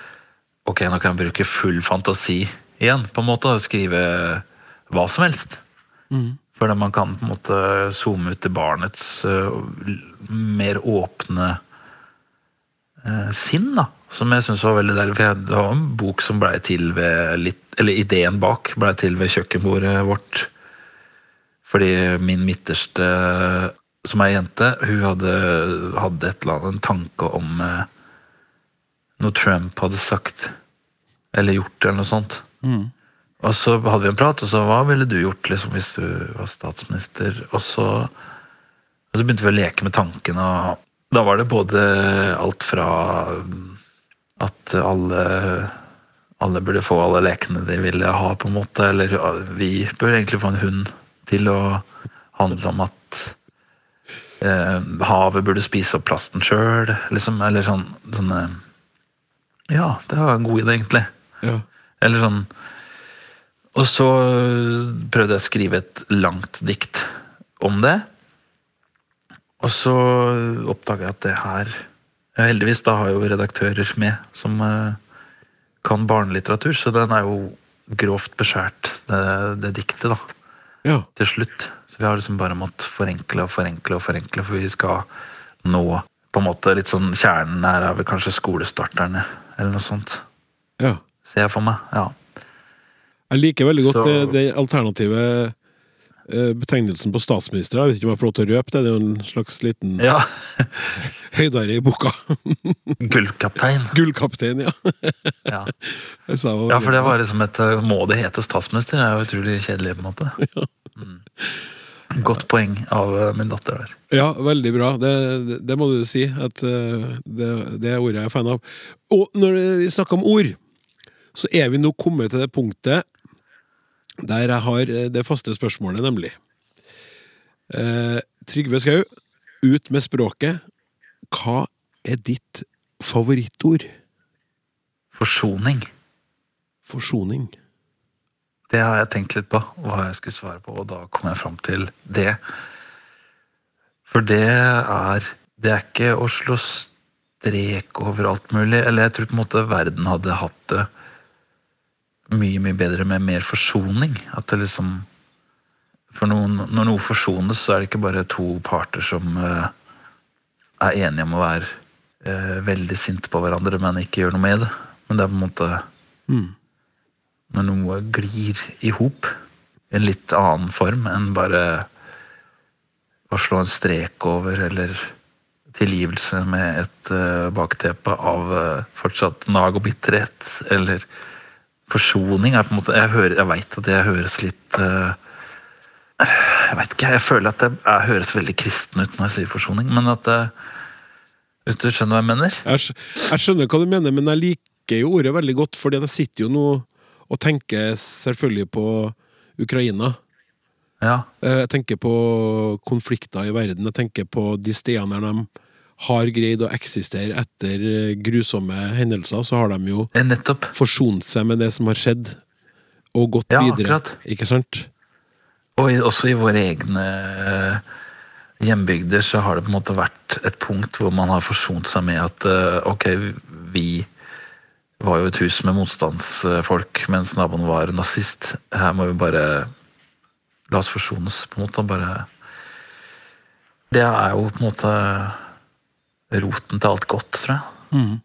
ok, nå kan jeg bruke full fantasi igjen, på en måte, og skrive hva som helst. Fordi man kan på en måte zoome ut til barnets eh, mer åpne eh, sinn, da. Som jeg syns var veldig deilig. For jeg, var en bok som blei til ved litt Eller ideen bak blei til ved kjøkkenbordet vårt. Fordi min midterste, som er jente, hun hadde, hadde et eller annet, en tanke om eh, noe Trump hadde sagt. Eller gjort, eller noe sånt. Og så hadde vi en prat, og så hva ville du gjort liksom, hvis du var statsminister? Og så, og så begynte vi å leke med tankene, og da var det både alt fra mm, at alle alle burde få alle lekene de ville ha, på en måte. Eller vi bør egentlig få en hund til å handle om at eh, havet burde spise opp plasten sjøl, liksom. Eller sånn sånne Ja, det var en god idé, egentlig.
Ja.
Eller sånn Og så prøvde jeg å skrive et langt dikt om det. Og så oppdaga jeg at det her Heldigvis da har jo redaktører med som eh, kan barnelitteratur, så den er jo grovt beskjært, det, det diktet, da.
Ja.
Til slutt. Så vi har liksom bare måttet forenkle og forenkle og forenkle, for vi skal nå på en måte litt sånn Kjernen her er vel kanskje skolestarterne, eller noe sånt.
Ja.
Ser jeg for meg. Ja.
Jeg liker veldig godt
Så-
det, det alternative eh, betegnelsen på statsminister. Jeg vet ikke om jeg får lov til å røpe det. Det er jo en slags liten
ja.
høydare i boka.
Gullkaptein.
Gullkaptein, ja.
Ja.
Var,
ja, for det var liksom et eh, Må det hete statsminister? Det er jo utrolig kjedelig, på en måte. Mm. Godt poeng av eh, min datter der.
Ja, veldig bra. Det, det, det må du si. At eh, det, det er ordet jeg er fan av. Og når vi snakker om ord, så er vi nå kommet til det punktet der jeg har eh, det faste spørsmålet, nemlig. Eh, Trygve Skau, ut med språket. Hva er ditt favorittord?
Forsoning.
Forsoning.
Det har jeg tenkt litt på, hva jeg skulle svare på, og da kom jeg fram til det. For det er Det er ikke å slå strek over alt mulig. Eller jeg tror på en måte verden hadde hatt det mye, mye bedre med mer forsoning. At det liksom For noen, når noe forsones, så er det ikke bare to parter som uh, er enige om å være uh, veldig sinte på hverandre, men ikke gjør noe med det. Men det er på en måte når noe glir i hop i en litt annen form enn bare å slå en strek over, eller tilgivelse med et uh, bakteppe av uh, fortsatt nag og bitterhet, eller forsoning er på en måte Jeg, hører, jeg veit at det høres litt eh, Jeg veit ikke, jeg føler at det jeg høres veldig kristen ut når jeg sier forsoning, men at det, Hvis du skjønner hva jeg mener?
Jeg, jeg skjønner hva du mener, men jeg liker jo ordet veldig godt, fordi jeg sitter jo nå og tenker selvfølgelig på Ukraina.
Ja.
Eh, Jeg tenker på konflikter i verden. Jeg tenker på de stedene der de har greid å eksistere etter eh, grusomme hendelser, så har de jo
Nettopp.
forsont seg med det som har skjedd, og gått
Ja,
videre.
akkurat.
Ikke sant?
Og også i våre egne eh, hjembygder så har det på en måte vært et punkt hvor man har forsont seg med at eh, ok, vi var jo et hus med motstandsfolk, mens naboen var nazist. Her må vi bare la oss forsones, på en måte. Bare Det er jo på en måte roten til alt godt, tror jeg.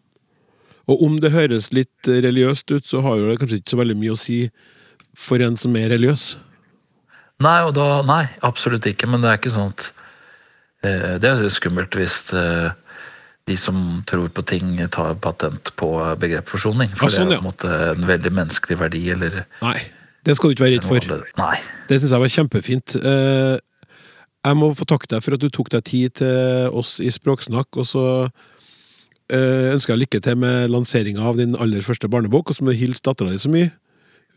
Og om det høres litt religiøst ut, så har jo det kanskje ikke så veldig mye å si for en som er religiøs.
Nei, og da, nei, absolutt ikke. Men det er ikke sånn at eh, Det er jo skummelt hvis det, de som tror på ting, tar patent på begrep forsoning. For
Ja, sånn,
det er på en måte en veldig menneskelig verdi, eller
Nei, det skal du ikke være redd for.
Nei.
Det syns jeg var kjempefint. Jeg må få takke deg for at du tok deg tid til oss i Språksnakk, og så eh, ønsker jeg lykke til med lanseringa av din aller første barnebok, og så må du hilse dattera di så mye.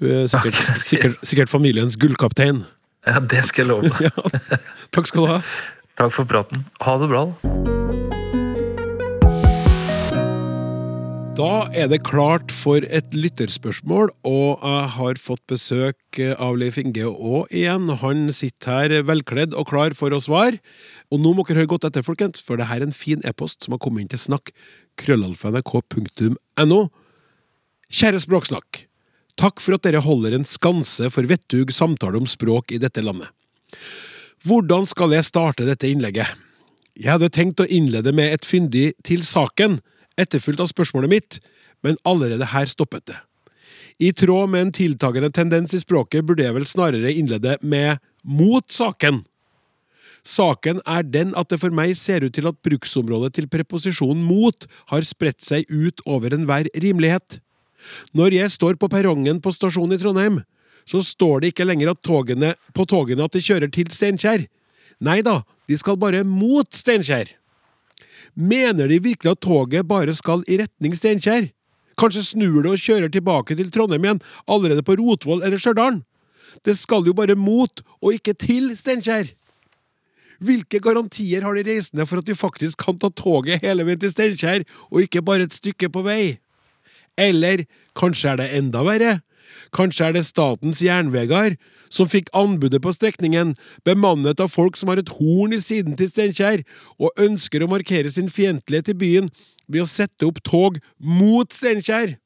Hun er sikkert, sikkert, sikkert familiens gullkaptein.
Ja, det skal jeg love deg.
Ja. Takk skal du ha.
Takk for praten. Ha det bra. Da.
Er det klart for et lytterspørsmål, og jeg har fått besøk av Leif Inge Aa igjen. Han sitter her velkledd og klar for å svare. Og nå må dere høre godt etter, folkens, for det her er en fin e-post som har kommet inn til snakk. krøllalfa.nrk.no. Kjære Språksnakk. Takk for at dere holder en skanse for vettug samtale om språk i dette landet. Hvordan skal jeg starte dette innlegget? Jeg hadde tenkt å innlede med et fyndig til saken, etterfulgt av spørsmålet mitt, men allerede her stoppet det. I tråd med en tiltagende tendens i språket burde jeg vel snarere innlede med mot saken. Saken er den at det for meg ser ut til at bruksområdet til preposisjonen mot har spredt seg ut over enhver rimelighet. Når jeg står på perrongen på stasjonen i Trondheim, så står det ikke lenger togene, på togene at de kjører til Steinkjer. Nei da, de skal bare mot Steinkjer. Mener de virkelig at toget bare skal i retning Steinkjer? Kanskje snur det og kjører tilbake til Trondheim igjen, allerede på Rotvoll eller Stjørdal? Det skal jo bare mot, og ikke til Steinkjer. Hvilke garantier har de reisende for at de faktisk kan ta toget hele veien til Steinkjer, og ikke bare et stykke på vei? Eller kanskje er det enda verre? Kanskje er det Statens Jernvegar som fikk anbudet på strekningen, bemannet av folk som har et horn i siden til Steinkjer, og ønsker å markere sin fiendtlighet til byen ved å sette opp tog mot Steinkjer?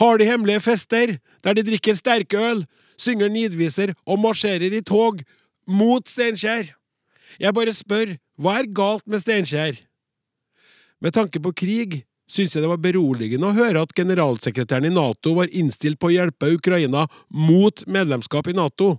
Har de hemmelige fester, der de drikker sterke øl, synger nidviser og marsjerer i tog mot Steinkjer? Jeg bare spør, hva er galt med Steinkjer? Med tanke på krig syns jeg det var beroligende å høre at generalsekretæren i Nato var innstilt på å hjelpe Ukraina mot medlemskap i Nato.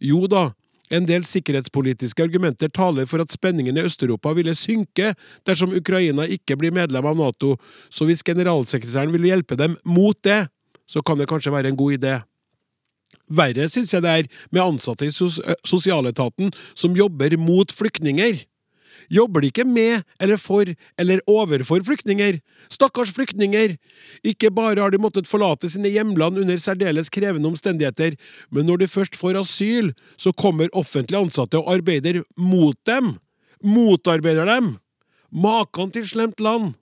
Jo da, en del sikkerhetspolitiske argumenter taler for at spenningen i Øst-Europa ville synke dersom Ukraina ikke blir medlem av Nato, så hvis generalsekretæren vil hjelpe dem mot det, så kan det kanskje være en god idé. Verre synes jeg det er med ansatte i sos sosialetaten som jobber mot flyktninger. Jobber de ikke med eller for eller overfor flyktninger? Stakkars flyktninger! Ikke bare har de måttet forlate sine hjemland under særdeles krevende omstendigheter, men når de først får asyl, så kommer offentlig ansatte og arbeider mot dem! Motarbeider dem! Makan til slemt land!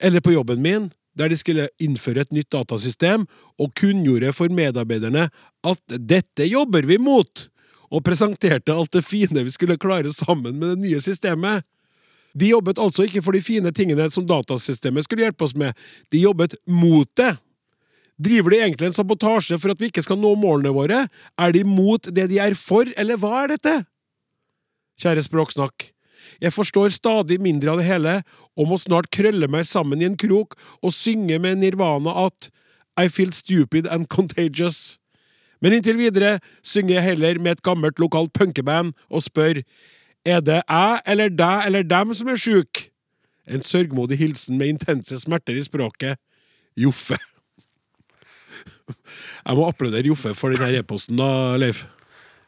Eller på jobben min, der de skulle innføre et nytt datasystem og kunngjorde for medarbeiderne at dette jobber vi mot, og presenterte alt det fine vi skulle klare sammen med det nye systemet. De jobbet altså ikke for de fine tingene som datasystemet skulle hjelpe oss med, de jobbet mot det. Driver de egentlig en sabotasje for at vi ikke skal nå målene våre? Er de mot det de er for, eller hva er dette? Kjære språksnakk, jeg forstår stadig mindre av det hele, og må snart krølle meg sammen i en krok og synge med Nirvana at I feel stupid and contagious. Men inntil videre synger jeg heller med et gammelt lokalt punkeband og spør er det jeg eller deg eller dem som er sjuk? En sørgmodig hilsen med intense smerter i språket. Joffe. Jeg må applaudere Joffe for denne e-posten, da, Leif.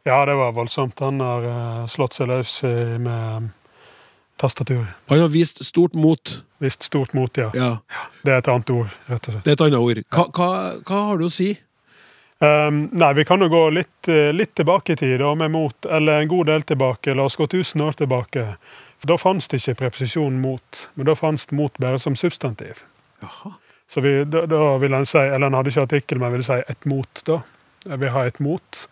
Ja, det var voldsomt. Han har eh, slått seg løs med tastaturet.
Han har vist stort mot.
Vist stort mot, ja.
Ja,
Det er et annet ord, rett og slett.
Det er et annet ord. Hva, hva, hva har du å si?
Um, nei, vi kan jo gå litt, eh, litt tilbake i tid, mot, eller en god del tilbake. La oss gå 1000 år tilbake. For Da fantes det ikke preposisjon mot, men da fantes mot bare som substantiv.
Jaha.
Så vi, da, da vil en si, eller en hadde ikke artikkel, men ville si et mot, da. Vi har et mot.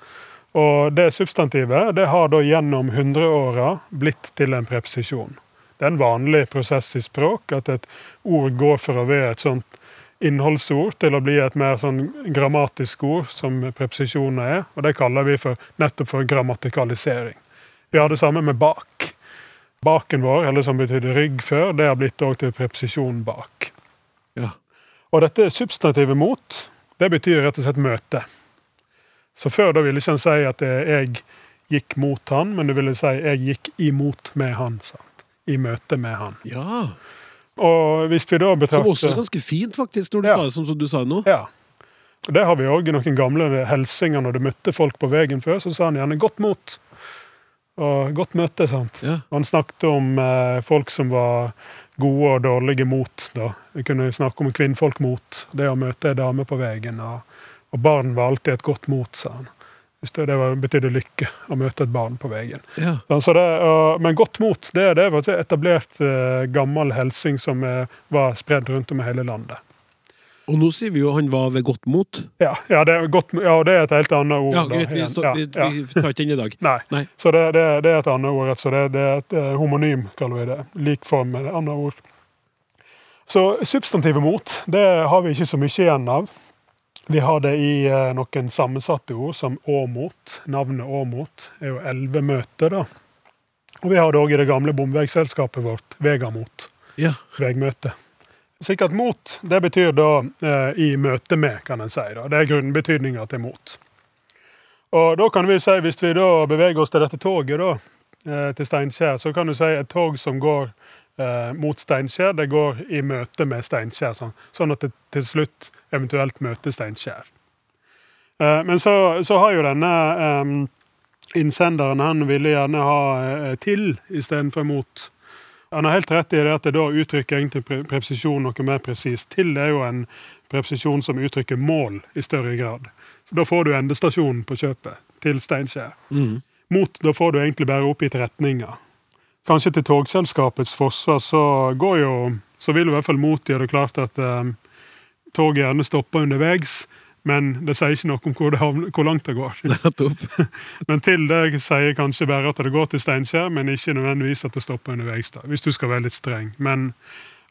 Og det substantivet det har da gjennom hundreåra blitt til en preposisjon. Det er en vanlig prosess i språk at et ord går fra å være et sånt innholdsord til å bli et mer sånn grammatisk ord, som preposisjoner er. Og det kaller vi for, nettopp for grammatikalisering. Vi har det samme med bak. Baken vår, eller som betydde rygg før, det har blitt òg til preposisjonen bak.
Ja.
Og dette substantivet mot, det betyr rett og slett møte. Så før da ville ikke en si at jeg gikk mot han, men du ville si jeg gikk imot med han. Sant? I møte med han.
ja.
Og hvis vi da
Som også er ganske fint, faktisk, når du
Ja.
sa det som, som du sa nå.
Ja. Og Det har vi òg i noen gamle helsinger når du møtte folk på veien før. Så sa han gjerne 'godt mot'. Og 'godt møte', sant.
Ja.
Han snakket om eh, folk som var gode og dårlige mot. da. Vi kunne snakke om kvinnfolk mot. Det å møte ei dame på veien. Og, og barn var alltid et godt mot, sa han. Hvis det, det betydde lykke å møte et barn på veien.
Ja.
Så det, og, men godt mot, det, det var etablert eh, gammel helsing som eh, var spredd rundt om i hele landet.
Og nå sier vi jo han var ved godt mot.
Ja, ja, det, er godt, ja, det er et helt annet ord.
Ja, greit, vi,
igjen.
stå,
Ja,
vi, vi tar ikke inn i dag.
Nei.
Nei.
Så det, det, det er et annet ord. Altså det, det er et eh, homonym, kaller vi det. Lik form med et annet ord. Så substantivet mot, det har vi ikke så mye igjen av. Vi har det i eh, noen sammensatte ord, som åmot. Navnet åmot er jo elvemøte, da. Og vi har det òg i det gamle bomveiselskapet vårt, Vegamot.
Ja.
Vegmøte. Sikkert mot, det betyr da eh, i møte med, kan en si. da. Det er grunnbetydninga til mot. Og da kan vi si, hvis vi da beveger oss til dette toget, da, eh, til Steinkjer, så kan du si et tog som går eh, mot Steinkjer, det går i møte med Steinkjer, sånn, sånn at det til slutt eventuelt møter Steinkjer. Eh, men så, så har jo denne eh, innsenderen, han ville gjerne ha eh, til istedenfor mot. Han har helt rett i det at det da uttrykker egentlig pre preposisjon noe mer presist. Til det er jo en preposisjon som uttrykker mål i større grad. Så Da får du endestasjonen på kjøpet, til Steinkjer.
Mm.
Mot, da får du egentlig bare oppgitt retninga. Kanskje til togselskapets forsvar så går jo Så vil i hvert fall mot gjøre det klart at eh, toget gjerne stopper underveis, men det sier ikke noe om hvor, det havner, hvor langt det går. Men til det sier kanskje bare at det går til Steinkjer, men ikke nødvendigvis at det stopper underveis. da, Hvis du skal være litt streng. Men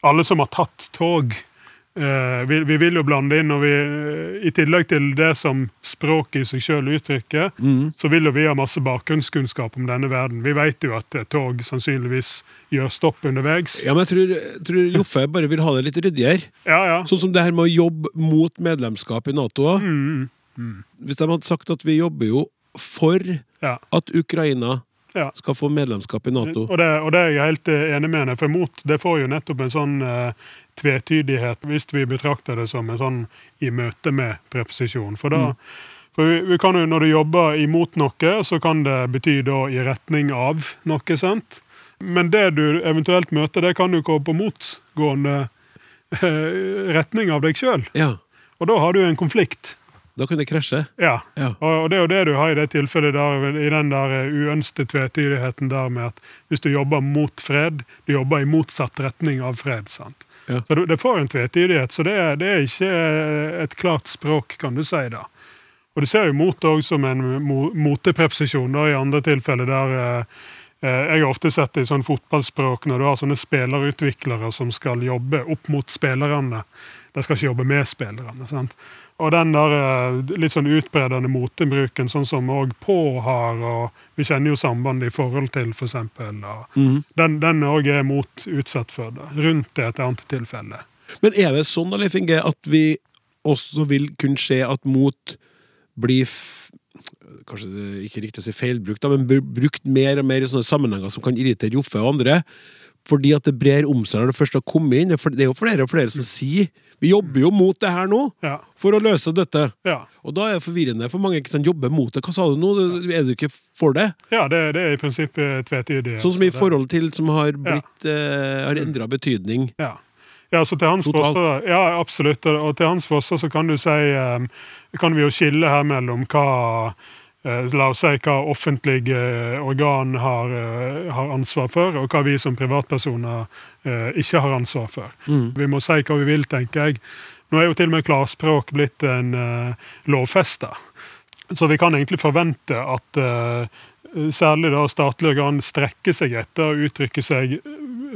alle som har tatt tog, vi, vi vil jo blande inn, og vi, i tillegg til det som språket i seg sjøl uttrykker, så vil jo vi ha masse bakgrunnskunnskap om denne verden. Vi vet jo at tog sannsynligvis gjør stopp underveis.
Ja, men jeg tror, tror Joffe bare vil ha det litt ryddigere.
Ja, ja.
Sånn som det her med å jobbe mot medlemskap i Nato. også.
Mm,
Hvis de hadde sagt at vi jobber jo for
ja.
at Ukraina
Ja.
skal få medlemskap i Nato.
Og det, og det er jeg helt eh, enig med henne, for mot det får jo nettopp en sånn eh, tvetydighet hvis vi betrakter det som en sånn i møte med preposisjon. For da for vi, vi kan jo, Når du jobber imot noe, så kan det bety da i retning av noe. sant? Men det du eventuelt møter, det kan jo gå på motgående eh, retning av deg sjøl.
Ja,
Og da har du en konflikt.
Da kan det krasje.
Ja.
Ja.
Og, det er jo det du har i det tilfellet der, i den der uønste uønskede tvetydigheten der med at hvis du jobber mot fred, du jobber i motsatt retning av fred. sant?
Ja.
Så du, det får en tvetydighet, så det er, det er ikke eh, et klart språk, kan du si. da. Og du ser jo mot òg som en moteprepsisjon motepreposisjon da, i andre tilfeller der eh, eh, Jeg har ofte sett det i sånn fotballspråk når du har sånne spillerutviklere som skal jobbe opp mot spillerne. De skal ikke jobbe med spillerne. sant? Og den der eh, litt sånn utbredende motebruken, sånn som òg På har, og vi kjenner jo sambandet i forhold til, for eksempel, og Den den òg er mot utsatt for det, rundt et annet tilfelle.
Men er det sånn, da, Leif Inge, at vi også vil kunne se at mot blir Kanskje det er ikke riktig å si feilbrukt, men brukt mer og mer i sånne sammenhenger som kan irritere Joffe og andre. Fordi at det brer om seg når det først har kommet inn. Det er jo flere og flere som sier vi jobber jo mot det her nå
Ja.
for å løse dette.
Ja,
Og da er det forvirrende for mange ikke kan jobbe mot det. Hva sa du nå? Er du ikke for det?
ja det, det er i prinsippet tvetydig.
Sånn som i forhold til som har blitt eh, har endra betydning.
Ja. ja, så til hans
Totalt.
forsvar Ja, absolutt. Og til hans forsvar så kan du si eh, Kan vi jo skille her mellom hva eh, La oss si hva offentlige eh, organ har, eh, har ansvar for, og hva vi som privatpersoner eh, ikke har ansvar for. Vi må si hva vi vil, tenker jeg. Nå er jo til og med klarspråk blitt en uh, lovfesta. Så vi kan egentlig forvente at uh, særlig da statlige organ strekker seg etter å uttrykke seg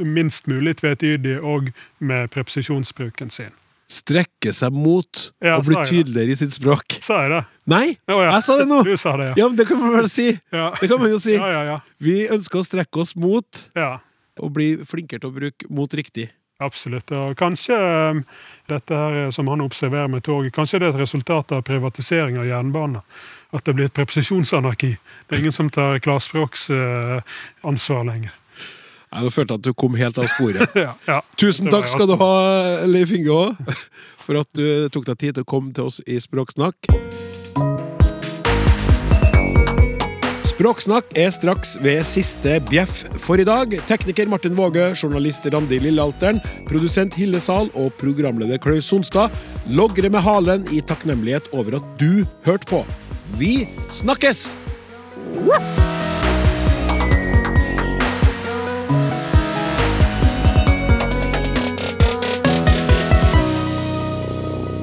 minst mulig tvetydig og med preposisjonsbruken sin.
Strekke seg mot
Ja,
og bli tydeligere i sitt språk.
Sa jeg det?
Nei!
oh, ja.
Jeg sa det nå!
Du sa det, ja.
Ja, men det kan man vel si. Det kan man jo si.
Ja, ja, ja.
Vi ønsker å strekke oss mot
ja.
og bli flinkere til å bruke mot riktig.
Absolutt. Og kanskje um, dette her som han observerer med toget, kanskje det er et resultat av privatisering av jernbanen. At det blir et preposisjonsanarki. Det er ingen som tar klarspråksansvar lenger.
Jeg følte følt at du kom helt av sporet.
Ja, ja.
Tusen takk skal du ha, Leif Inge også, for at du tok deg tid til å komme til oss i Språksnakk. Språksnakk er straks ved siste bjeff for i dag. Tekniker Martin Våge, journalist Randi Lillealteren, produsent Hille Sahl og programleder Klaus Sonstad logrer med halen i takknemlighet over at du hørte på. Vi snakkes!